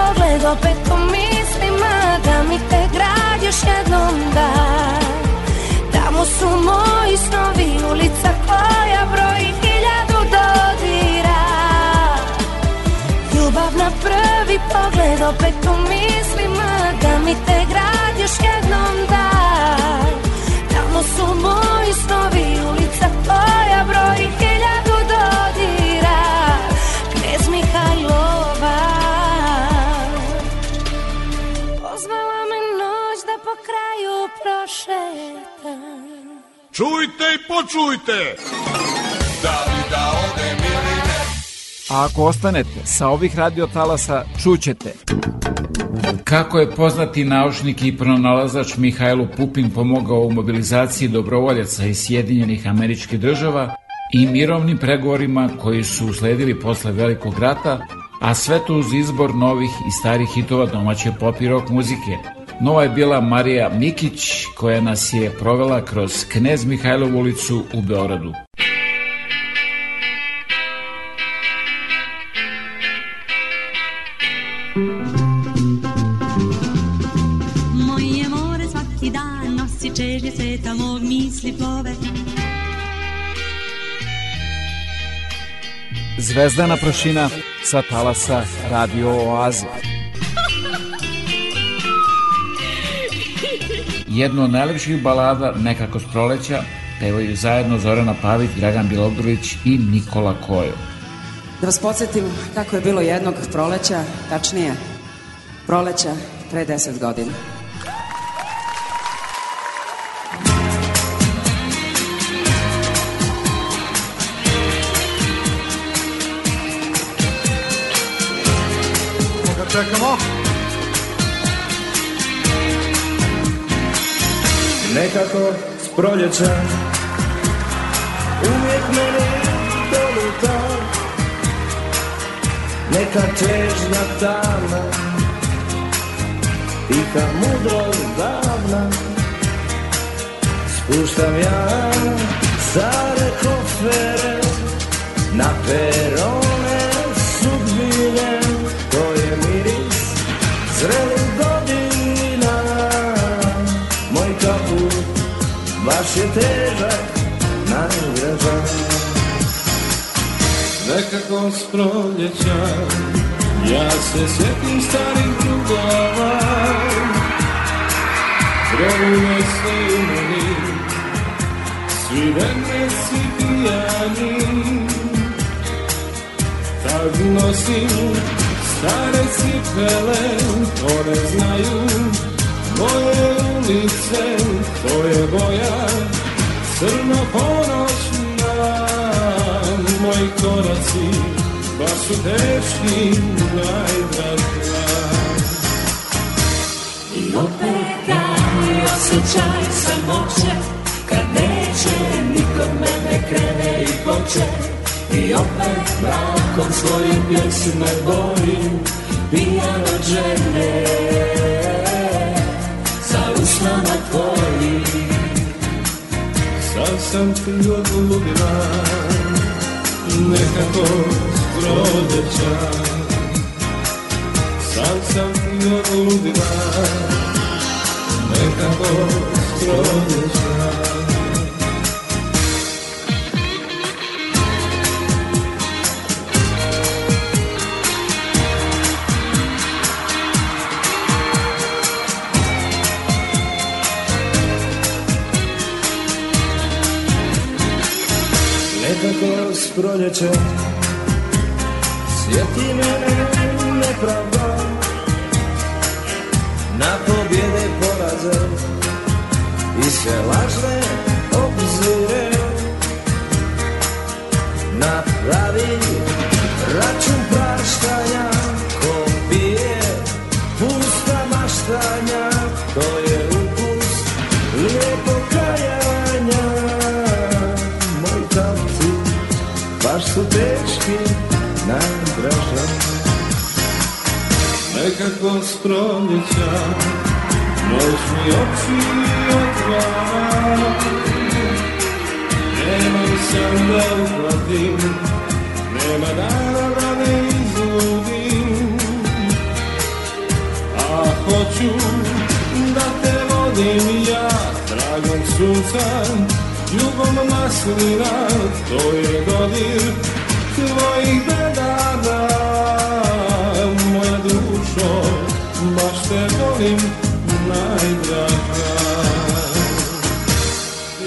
pogled opet u mislima Da mi te grad još jednom da Tamo su moji snovi Ulica koja broji hiljadu dodira Ljubav na prvi pogled opet u mislima Da mi te grad i počujte! Da li da odem ili ne? A ako ostanete, sa ovih radio talasa čućete. Kako je poznati naučnik i pronalazač Mihajlo Pupin pomogao u mobilizaciji dobrovoljaca iz Sjedinjenih američkih država i mirovnim pregovorima koji su usledili posle Velikog rata, a sve to uz izbor novih i starih hitova domaće pop i rock muzike – Nova je bila Marija Mikić koja nas je provela kroz Knez Mihajlovu ulicu u Beoradu. Moje more svaki dan nosi čežnje sveta mog misli plove Zvezdana prašina sa talasa Radio Oaze. jednu od najlepših balada Nekako s proleća pevaju zajedno Zorana Pavić, Dragan Bilogrlić i Nikola Kojo. Da vas podsjetim kako je bilo jednog proleća, tačnije proleća pre deset godina. Check them nekako s proljeća Uvijek mene doluta Neka težna tama I ka mudrost davna Spuštam ja stare kofere Na perone sudbine To je miris zrela baš je težak nagražaj Nekako s proljeća ja se sjetim starih drugova Probuje se u meni svi veneci pijani Tad nosim stare cipele, one znaju tvoje ulice, tvoje boja, crna ponoćna, moji koraci, pa su teški, najdraži I opet daj osjećaj samoće, kad neće nikod mene krene i poče, i opet mrakom svojim pjesme bojim, pijano žene s nama tvoji Sad sam ti odludila Nekako prođeća Sad sam ti odludila Nekako prođeća proljeće Sjeti me nepravda kako s proljeća Noć mi oči otvara Nemam sam da uhvatim Nema dana da ne izludim A hoću da te vodim ja Dragom sunca, ljubom maslina To je dodir tvojih bedana da baš te volim najdraža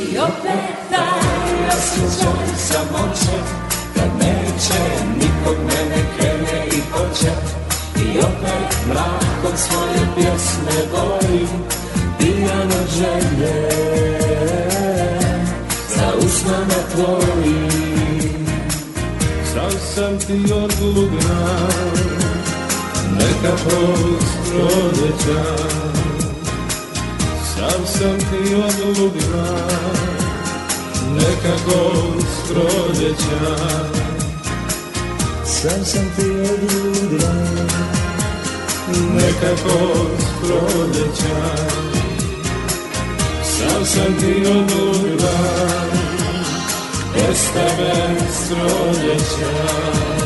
I opet taj osjećaj samoće Kad neće nikog mene krene i hoće I opet mrakom svoje pjesme bolim Pijano želje Za usnama tvojim Sam sam ti odludan neka proz proleća Sam sam ti odlubila neka gost proleća Sam sam ti odludila neka gost proleća Sam sam ti odludila Esta bez proleća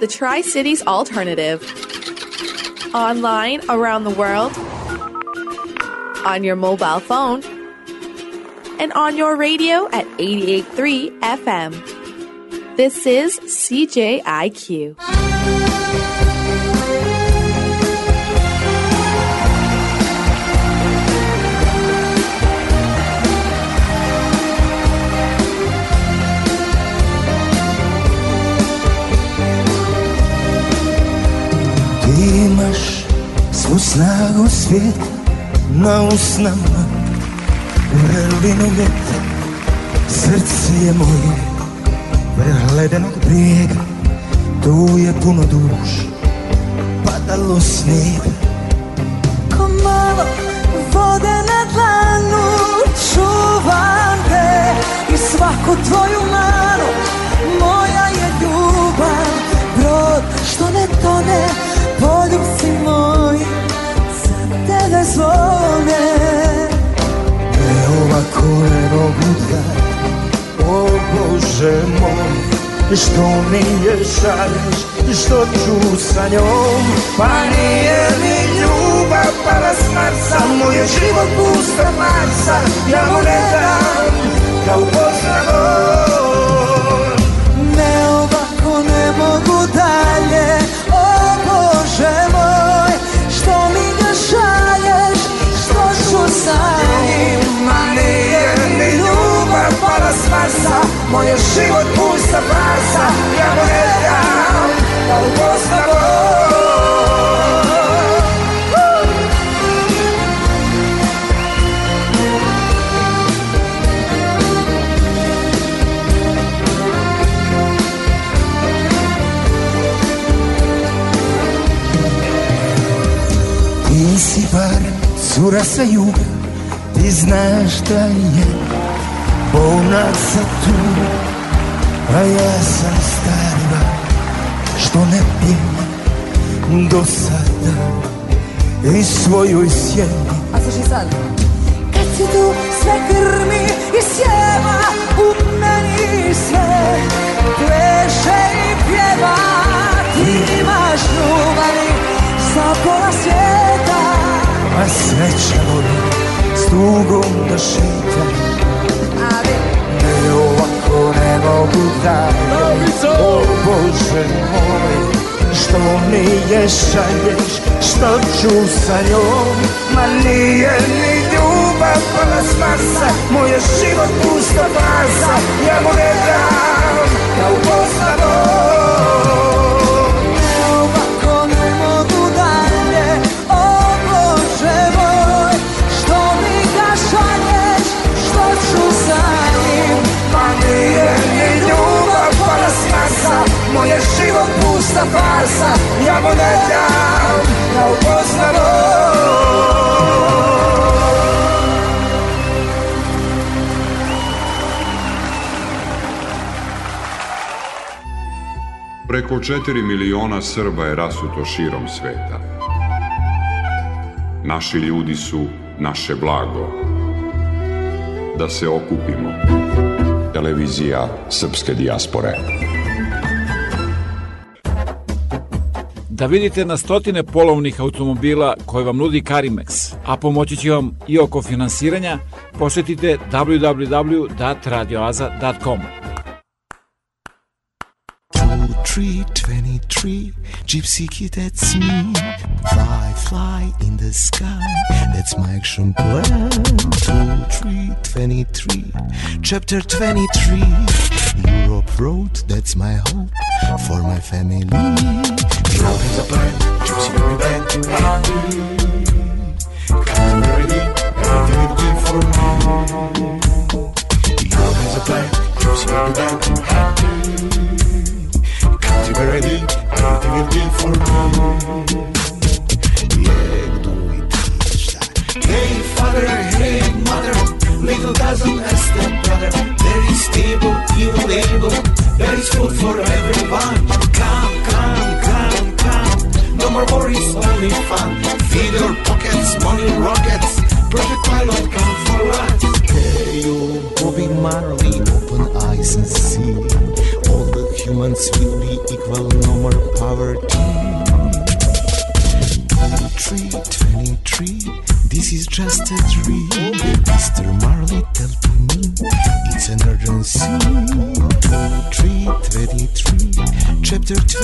the Tri Cities Alternative. Online around the world, on your mobile phone, and on your radio at 883 FM. This is CJIQ. Ceo svijet na usnama U vrlinu ljeta Srce je moje Vrh ledenog brijega Tu je puno duš Padalo s neba Ko malo vode na dlanu Čuvam te I svaku tvoju ovuda O Bože moj Što mi je šalješ Što ću sa njom Pa nije mi ljubav Para s Marsa Moj je život pusta Marsa Ja mu ne dam Kao pozdravom trasa Moj je život pusta pasa Ja ne dam da upost na Ти си бар, цура са юга, ти знаеш да я Бонаться tu, a я сам старива, što ne pim do sada i svojoj sjeni. A slušaj sad. Kad si tu sve grmi i sjeva u meni sve pleše i pjeva. Ti imaš ljubavi za pola svijeta. A sreća voli s tugom da šetamo mogu dalje O Bože moj Što mi je šalješ Što ću sa njom Ma nije ni ljubav Ona pa smasa Moj je život pusta baza Ja mu ne dam Kao postavom Samo je život pusta farsa Ja mu ne dam da upoznamo Preko 4 miliona Srba je rasuto širom sveta. Naši ljudi su naše blago. Da se okupimo. Televizija Srpske dijaspore. da vidite na stotine polovnih automobila koje vam nudi Carimex, a pomoći će vam i oko finansiranja, posetite www.radioaza.com. 23, 23, gypsy kid, that's me. Fly, fly in the sky, that's my action plan. 2, 23, chapter 23. Europe road, that's my hope for my family. Dropping the plan, gypsy going back to me. Come already, everything is good for me. Europe is a plan, gypsy going back to me. Ty börjar lik, du vill bli formell Jag då i tisdag Hey father, hey mother Little cousin, not ask the brother There is evil, do do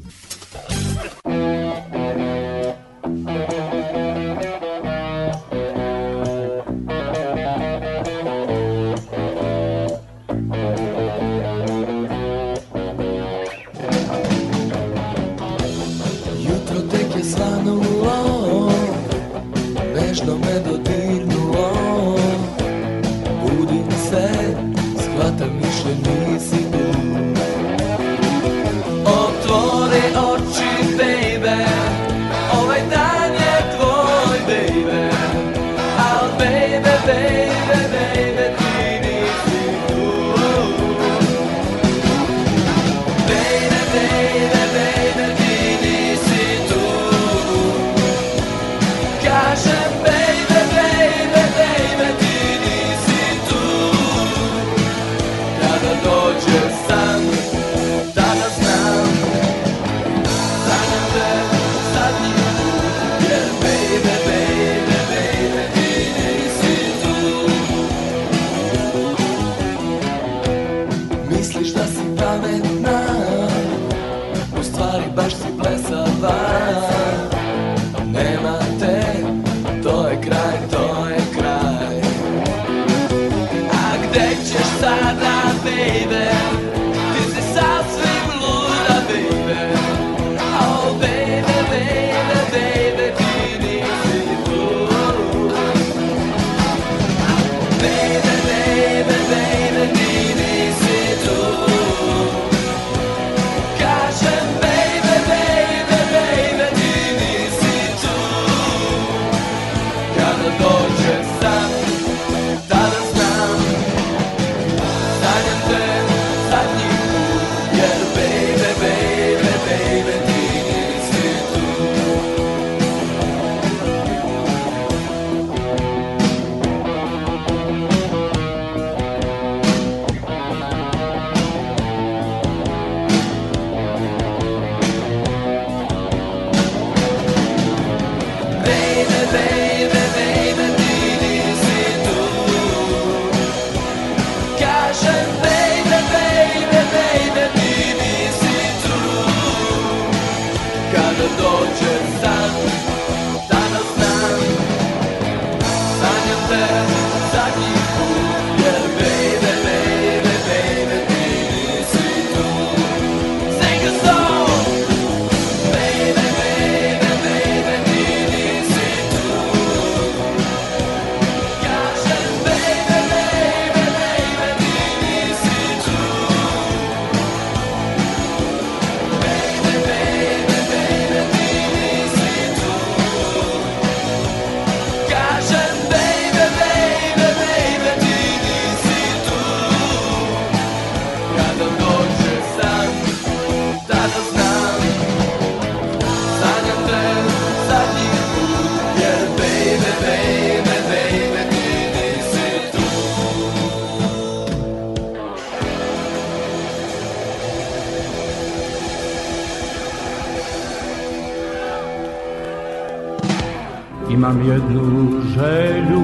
imam jednu želju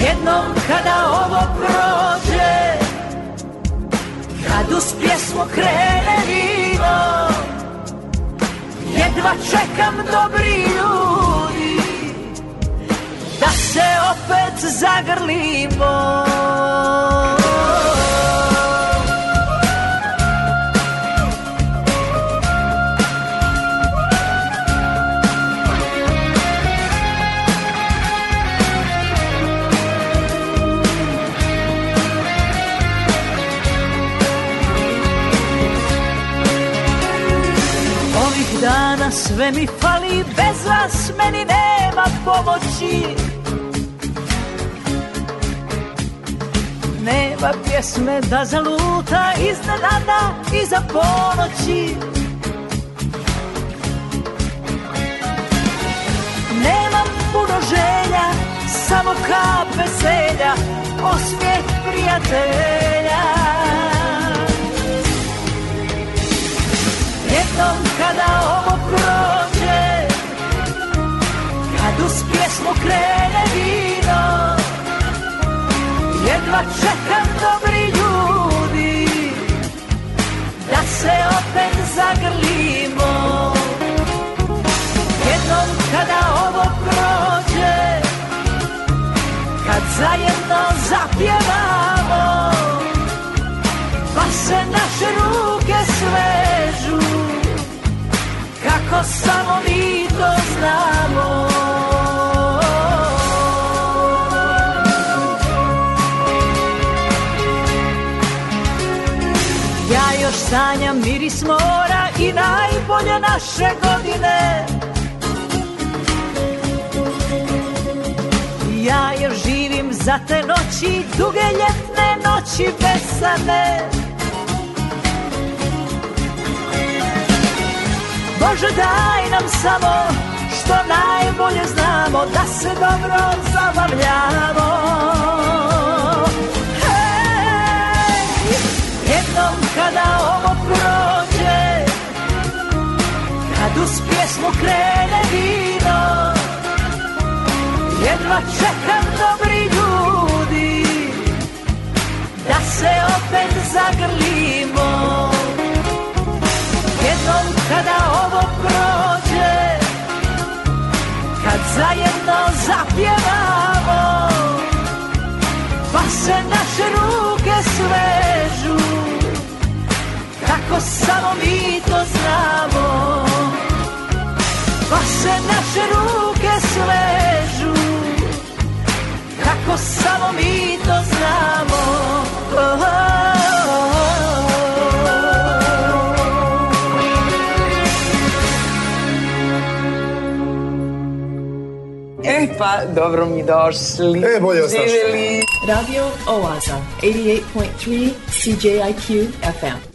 Jednom kada ovo prođe Kad uz pjesmu krene vino Jedva čekam dobri ljudi Da se opet zagrlimo sve mi fali, bez vas meni nema pomoći Nema pjesme da zaluta iznenada i za ponoći Nemam puno želja, samo kap veselja, osmijet prijatelja jednom kada ovo prođe Kad uz pjesmu krene vino Jedva čekam dobri ljudi Da se opet zagrlimo Jednom kada ovo prođe Kad zajedno zapjevamo Pa se naš ruč ako samo mi to znamo Ja još sanjam miris mora i najbolje naše godine Ja još živim za te noći, duge ljetne noći besane Bože daj nam samo što najbolje znamo da se dobro zabavljamo Hej, jednom kada ovo prođe Kad uz pjesmu krene vino Jedva čekam dobri ljudi Da se opet zagrlimo Jednom kada zajedno zapjevamo Pa se naše ruke svežu Kako samo mi to znamo Pa se naše ruke svežu Kako samo mi to znamo oh, oh. oh. pa dobro mi došli. E, bolje ostaš. Živjeli. Radio Oaza, 88.3 CJIQ FM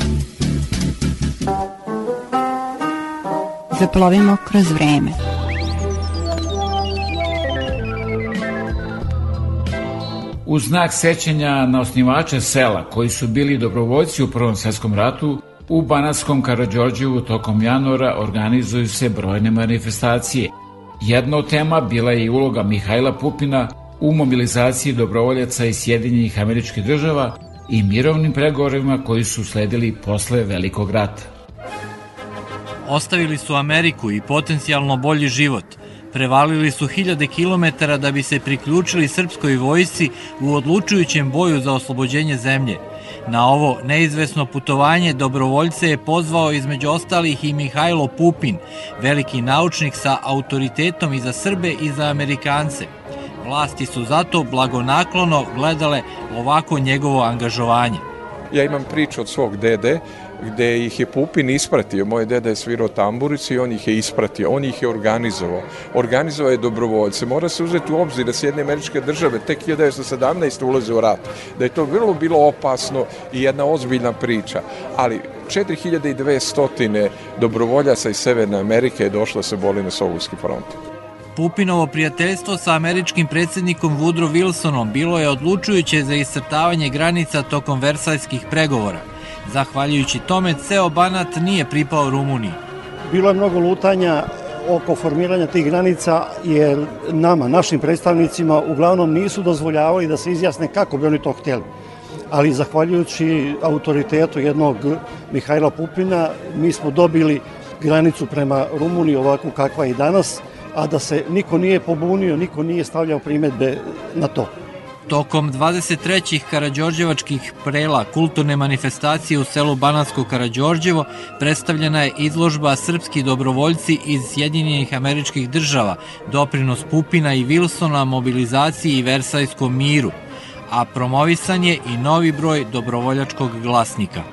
zaplovimo da kroz vreme. U znak sećanja na osnivače sela koji su bili dobrovoljci u Prvom svetskom ratu, u Banatskom Karadžorđevu tokom januara organizuju se brojne manifestacije. Jedna od tema bila je i uloga Mihajla Pupina u mobilizaciji dobrovoljaca iz Sjedinjenih američkih država i mirovnim pregovorima koji su sledili posle Velikog rata ostavili su Ameriku i potencijalno bolji život. Prevalili su hiljade kilometara da bi se priključili srpskoj vojsci u odlučujućem boju za oslobođenje zemlje. Na ovo neizvesno putovanje dobrovoljce je pozvao između ostalih i Mihajlo Pupin, veliki naučnik sa autoritetom i za Srbe i za Amerikance. Vlasti su zato blagonaklono gledale ovako njegovo angažovanje. Ja imam priču od svog dede gde ih je Pupin ispratio. Moj deda je svirao tamburici i on ih je ispratio, on ih je organizovao. Organizovao je dobrovoljce. Mora se uzeti u obzir da Sjedne američke države tek 1917. ulaze u rat. Da je to vrlo bilo opasno i jedna ozbiljna priča. Ali 4200 dobrovoljaca iz Severne Amerike je došlo se boli na Sovjetski front. Pupinovo prijateljstvo sa američkim predsednikom Woodrow Wilsonom bilo je odlučujuće za iscrtavanje granica tokom versajskih pregovora – Zahvaljujući tome, ceo Banat nije pripao Rumuniji. Bilo je mnogo lutanja oko formiranja tih granica, jer nama, našim predstavnicima, uglavnom nisu dozvoljavali da se izjasne kako bi oni to hteli. Ali zahvaljujući autoritetu jednog Mihajla Pupina, mi smo dobili granicu prema Rumuniji ovakvu kakva je i danas, a da se niko nije pobunio, niko nije stavljao primetbe na to. Tokom 23. Karađorđevačkih prela kulturne manifestacije u selu Banatsko Karađorđevo predstavljena je izložba Srpski dobrovoljci iz Sjedinjenih američkih država, doprinos Pupina i Wilsona mobilizaciji i Versajskom miru, a promovisan je i novi broj dobrovoljačkog glasnika.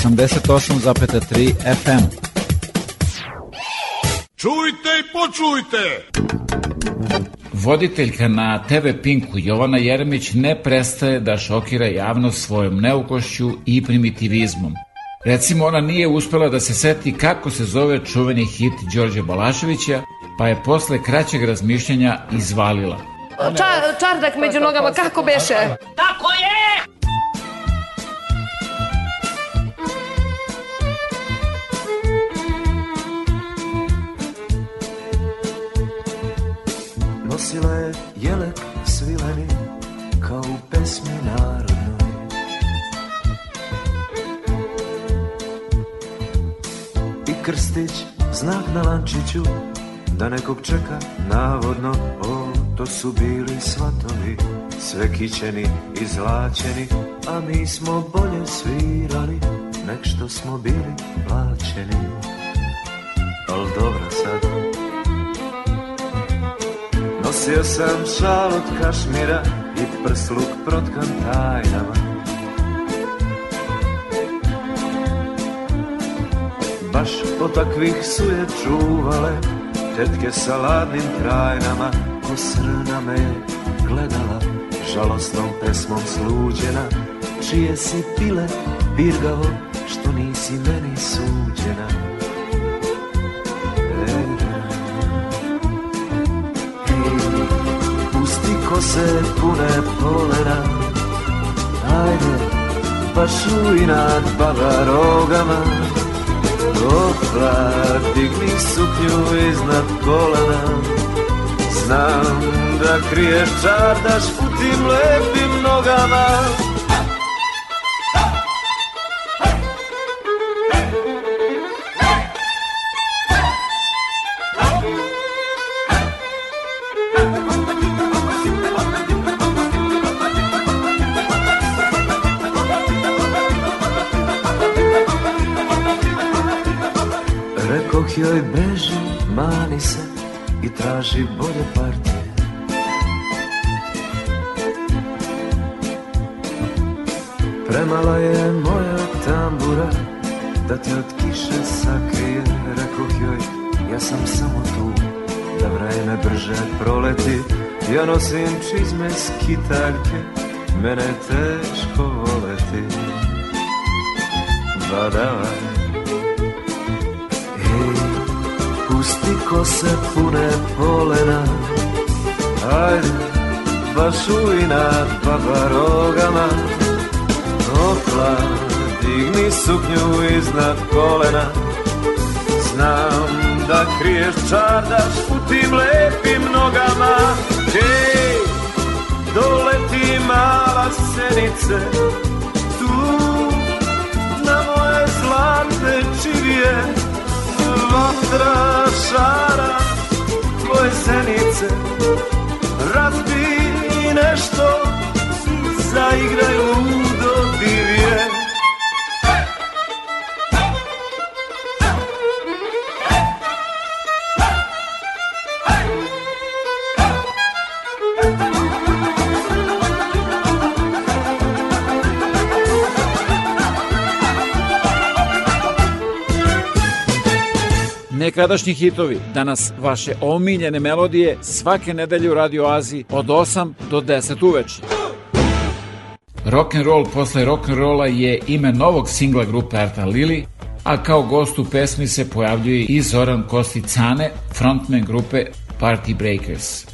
88,3 FM. Čujte i počujte! Voditeljka na TV Pinku Jovana Jeremić ne prestaje da šokira javnost svojom neukošću i primitivizmom. Recimo, ona nije uspela da se seti kako se zove čuveni hit Đorđe Balaševića, pa je posle kraćeg razmišljanja izvalila. Ča, čardak među nogama, kako beše? Tako je! krstić, znak na lančiću, da nekog čeka, navodno, o, to su bili svatovi, sve kićeni i zlačeni, a mi smo bolje svirali, nek što smo bili plaćeni. Al dobra sad. Nosio sam šal od kašmira i prsluk protkan tajnama, baš od takvih su je čuvale Tetke sa ladnim trajnama Osrna me je gledala Žalostnom pesmom sluđena Čije si pile birgavo Što nisi meni suđena e, e, Pusti kose pune polera Ajde, baš u inat bava rogama šla Digni suknju iznad kolana Znam da kriješ čardaš u tim lepim nogama Ideš čardaš u tim lepim nogama Ej, doleti mala senice Tu na moje zlatne čivije Vatra šara tvoje senice Razbija Nekadašnji hitovi, danas vaše omiljene melodije svake nedelje u Radio Aziji od 8 do 10 uveče. Rock and roll posle rock and rolla je ime novog singla grupe Arta Lili, a kao gost u pesmi se pojavljuje i Zoran Kostić Cane, frontman grupe Party Breakers.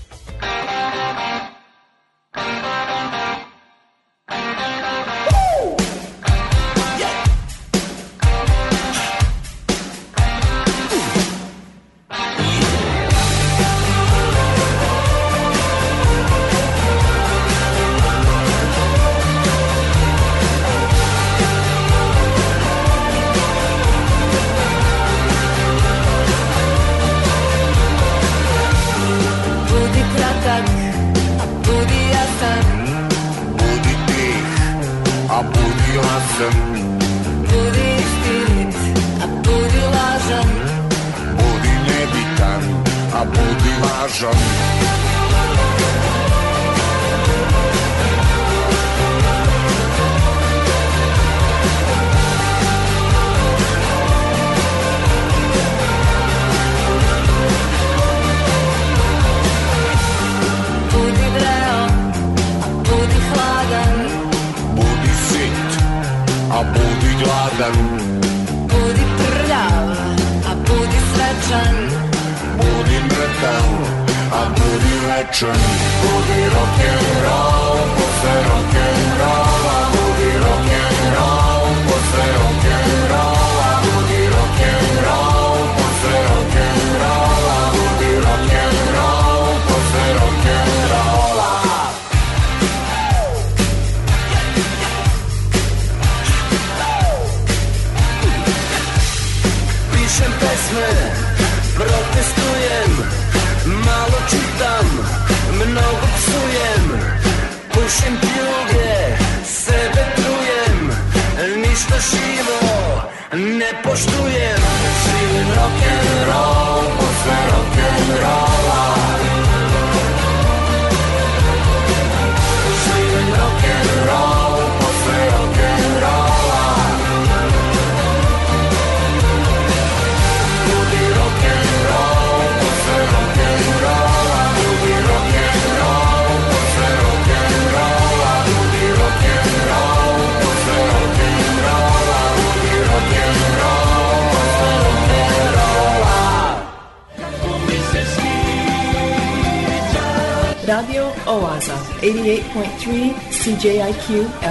CJIQ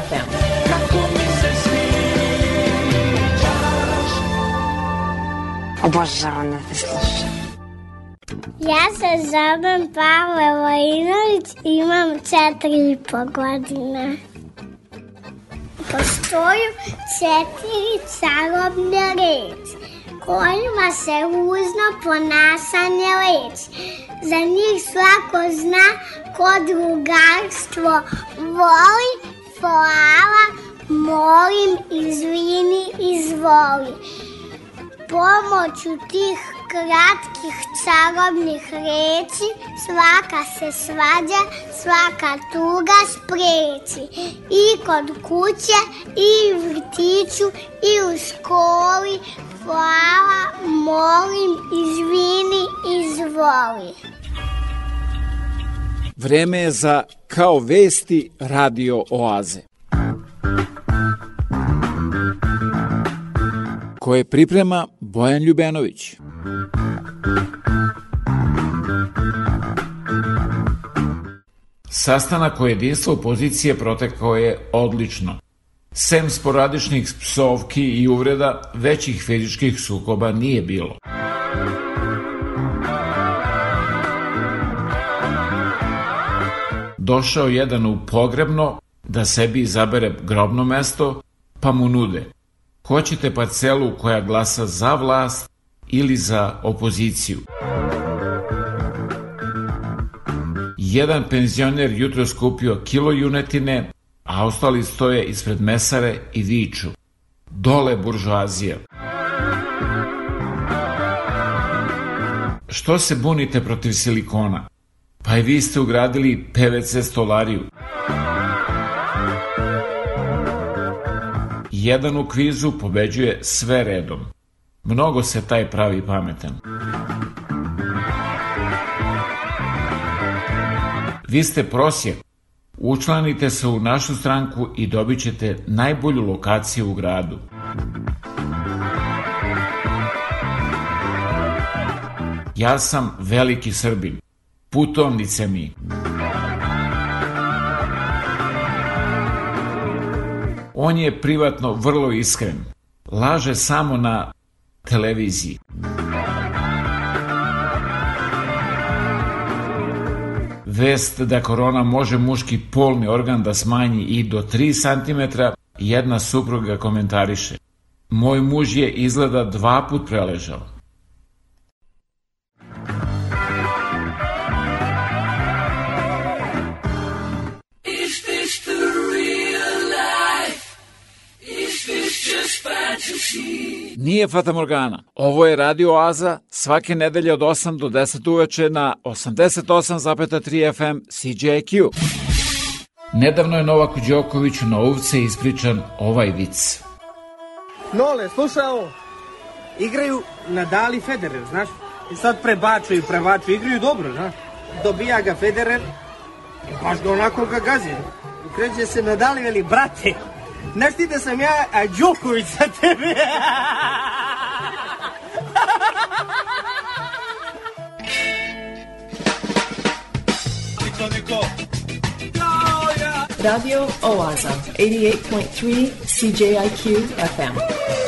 FM. Obožavam da te slušam. Ja se zovem Pavle Vojinović i imam četiri i po godine. Postoju četiri čarobne reči kojima se uzno ponašanje leči. Za njih svako zna ko drugarstvo volim, hvala, molim, izvini, izvoli. Pomoću tih kratkih čarobnih reći svaka se svađa, svaka tuga spreči. I kod kuće, i u vrtiću, i u školi, hvala, molim, izvini, izvoli. Vreme je za kao vesti radio oaze. koje priprema Bojan Ljubenović. Sastanak o jedinstvu opozicije protekao je odlično. Sem sporadičnih psovki i uvreda, većih fizičkih sukoba nije bilo. došao jedan u pogrebno da sebi izabere grobno mesto, pa mu nude. Hoćete parcelu koja glasa za vlast ili za opoziciju? Jedan penzioner jutro skupio kilo junetine, a ostali stoje ispred mesare i viču. Dole buržoazija. Što se bunite protiv silikona? Pa i vi ste ugradili PVC stolariju. Jedan u kvizu pobeđuje sve redom. Mnogo se taj pravi pametan. Vi ste prosjek. Učlanite se u našu stranku i dobit ćete najbolju lokaciju u gradu. Ja sam veliki Srbin putovnice mi. On je privatno vrlo iskren. Laže samo na televiziji. Vest da korona može muški polni organ da smanji i do 3 cm, jedna supruga komentariše. Moj muž je izgleda dva put preležao. Nije Fata Morgana. Ovo je Radio Aza svake nedelje od 8 do 10 uveče na 88,3 FM CJQ. Nedavno je Novak Đoković na ovce ispričan ovaj vic. Nole, slušaj ovo. Igraju Nadal i Federer, znaš? I sad prebačuju, prebačuju, igraju dobro, znaš? Dobija ga Federer, baš ga onako ga gazi. Kreće se Nadal i veli, brate, Naštite sam ja a Đoković za tebe. Niko, Radio Oaza, 88.3 CJIQ FM.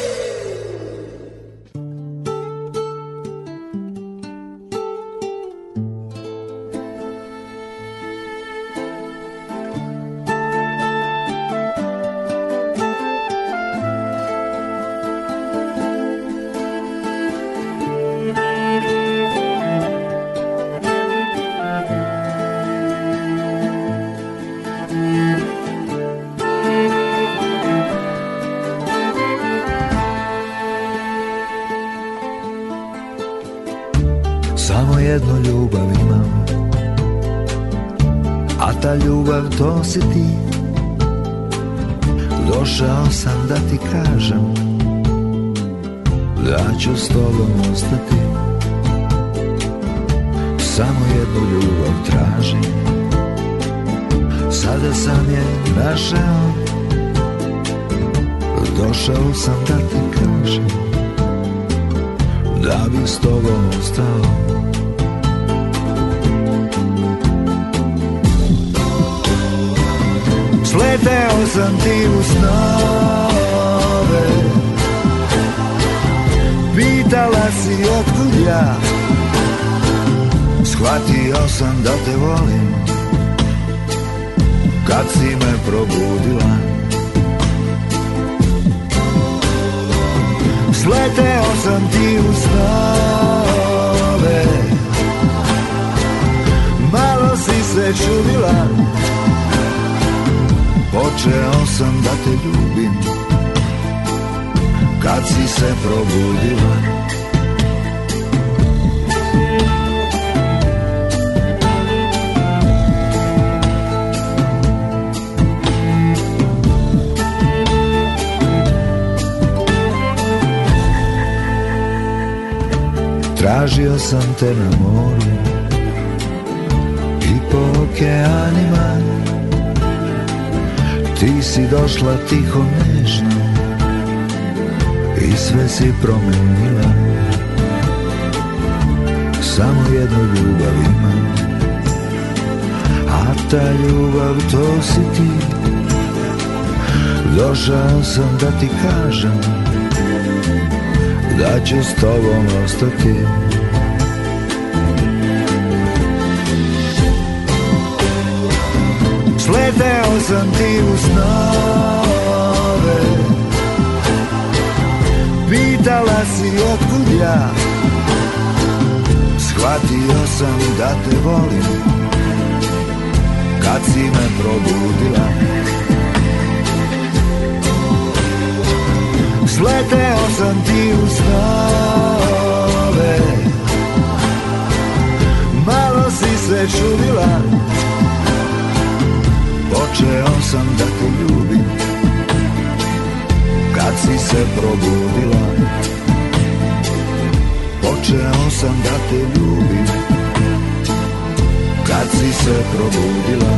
si ti Došao sam da ti kažem Da ću s tobom ostati Samo jednu ljubav tražim Sada sam je našao Došao sam da ti kažem Da bih s tobom ostao veo sam ti u snove Pitala si otkud ja Shvatio sam da te volim Kad si me probudila Sleteo sam ti u snove Malo si se čudila Počeo sam da te ljubim Kad si se probudila Tražio sam te na moru I po okeanima Ti si došla tiho nežno I sve si promenila Samo jednu ljubav imam A ta ljubav to si ti Došao sam da ti kažem Da ću s tobom ostati Sedeo sam ti uz snove Pitala si otkud ja Shvatio sam da te volim Kad si me probudila Sleteo sam ti u snove Malo si se čudila Počeo sam da te ljubim Kad si se probudila Počeo sam da te ljubim Kad si se probudila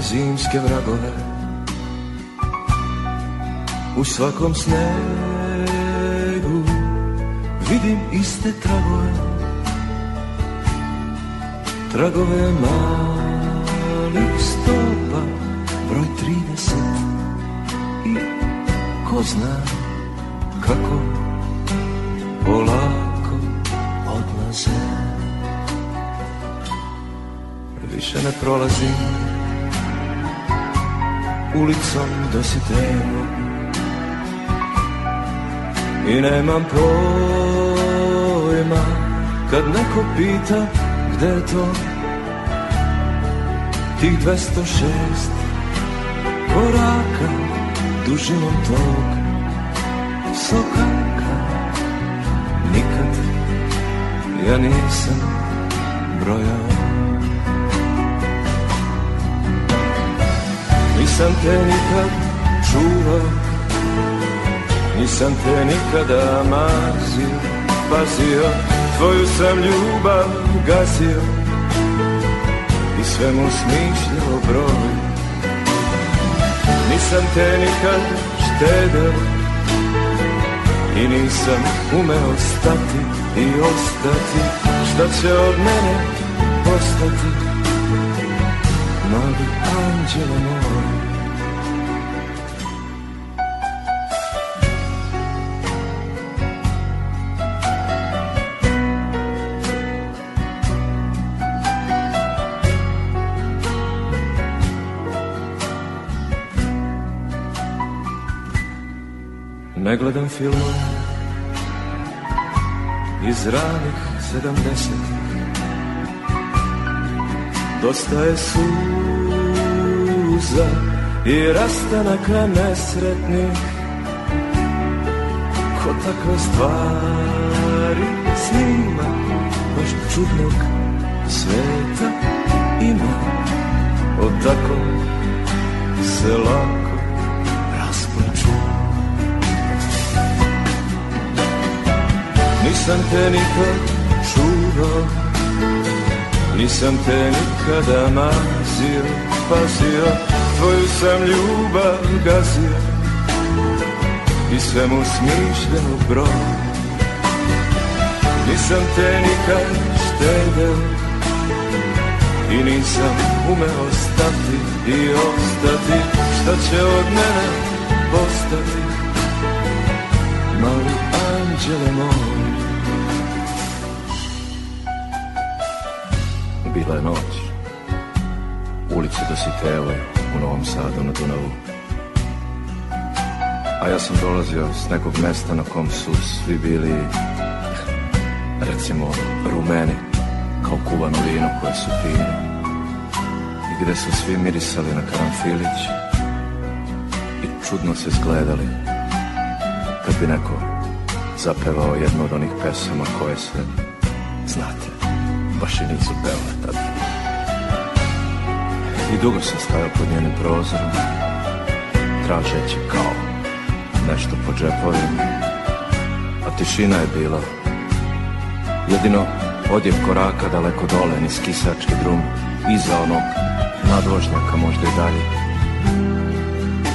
zimske vragove U svakom snegu vidim iste tragove Tragove malih stopa broj 30 I ko zna kako polako odlaze Više ne prolazim ulicom do si trenu I nemam pojma kad neko pita gde je to Tih 206 koraka dužinom tog sokaka Nikad ja nisam brojao Nisam te nikad čuvao Nisam te nikada mazio Pazio, tvoju sam ljubav gasio I svemu smišljao broj Nisam te nikad štedeo I nisam umeo stati i ostati Šta će od mene postati Mali anđele moje gledam filmove iz ranih sedamdeset Dosta je suza i rastanaka nesretnih Ko takve stvari snima baš čudnog sveta ima O takom se lako Nisam te nikad čuvao Nisam te nikada mazio Pazio Tvoju sam ljubav gazio I svemu smišljenu bro Nisam te nikad štedeo I nisam umeo stati i ostati Šta će od mene postati Mali anđele moj da je noć Ulice dositele da u Novom Sadu na Dunavu A ja sam dolazio s nekog mesta na kom su svi bili Recimo rumeni Kao kuvano vino koje su fine I gde su svi mirisali na karanfilić I čudno se zgledali Kad bi neko zapevao jednu od onih pesama koje se baš i nisu pevala tad. I dugo sam stajao pod njenim prozorom, tražeći kao nešto po džepovima, a tišina je bila. Jedino odjev koraka daleko dole, niz kisački drum, iza onog nadvožnjaka možda i dalje.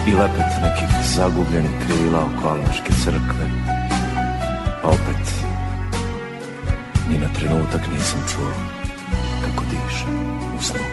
I lepet nekih zagubljenih krila oko Almaške crkve, trenutak nisam čuo kako diše u snu.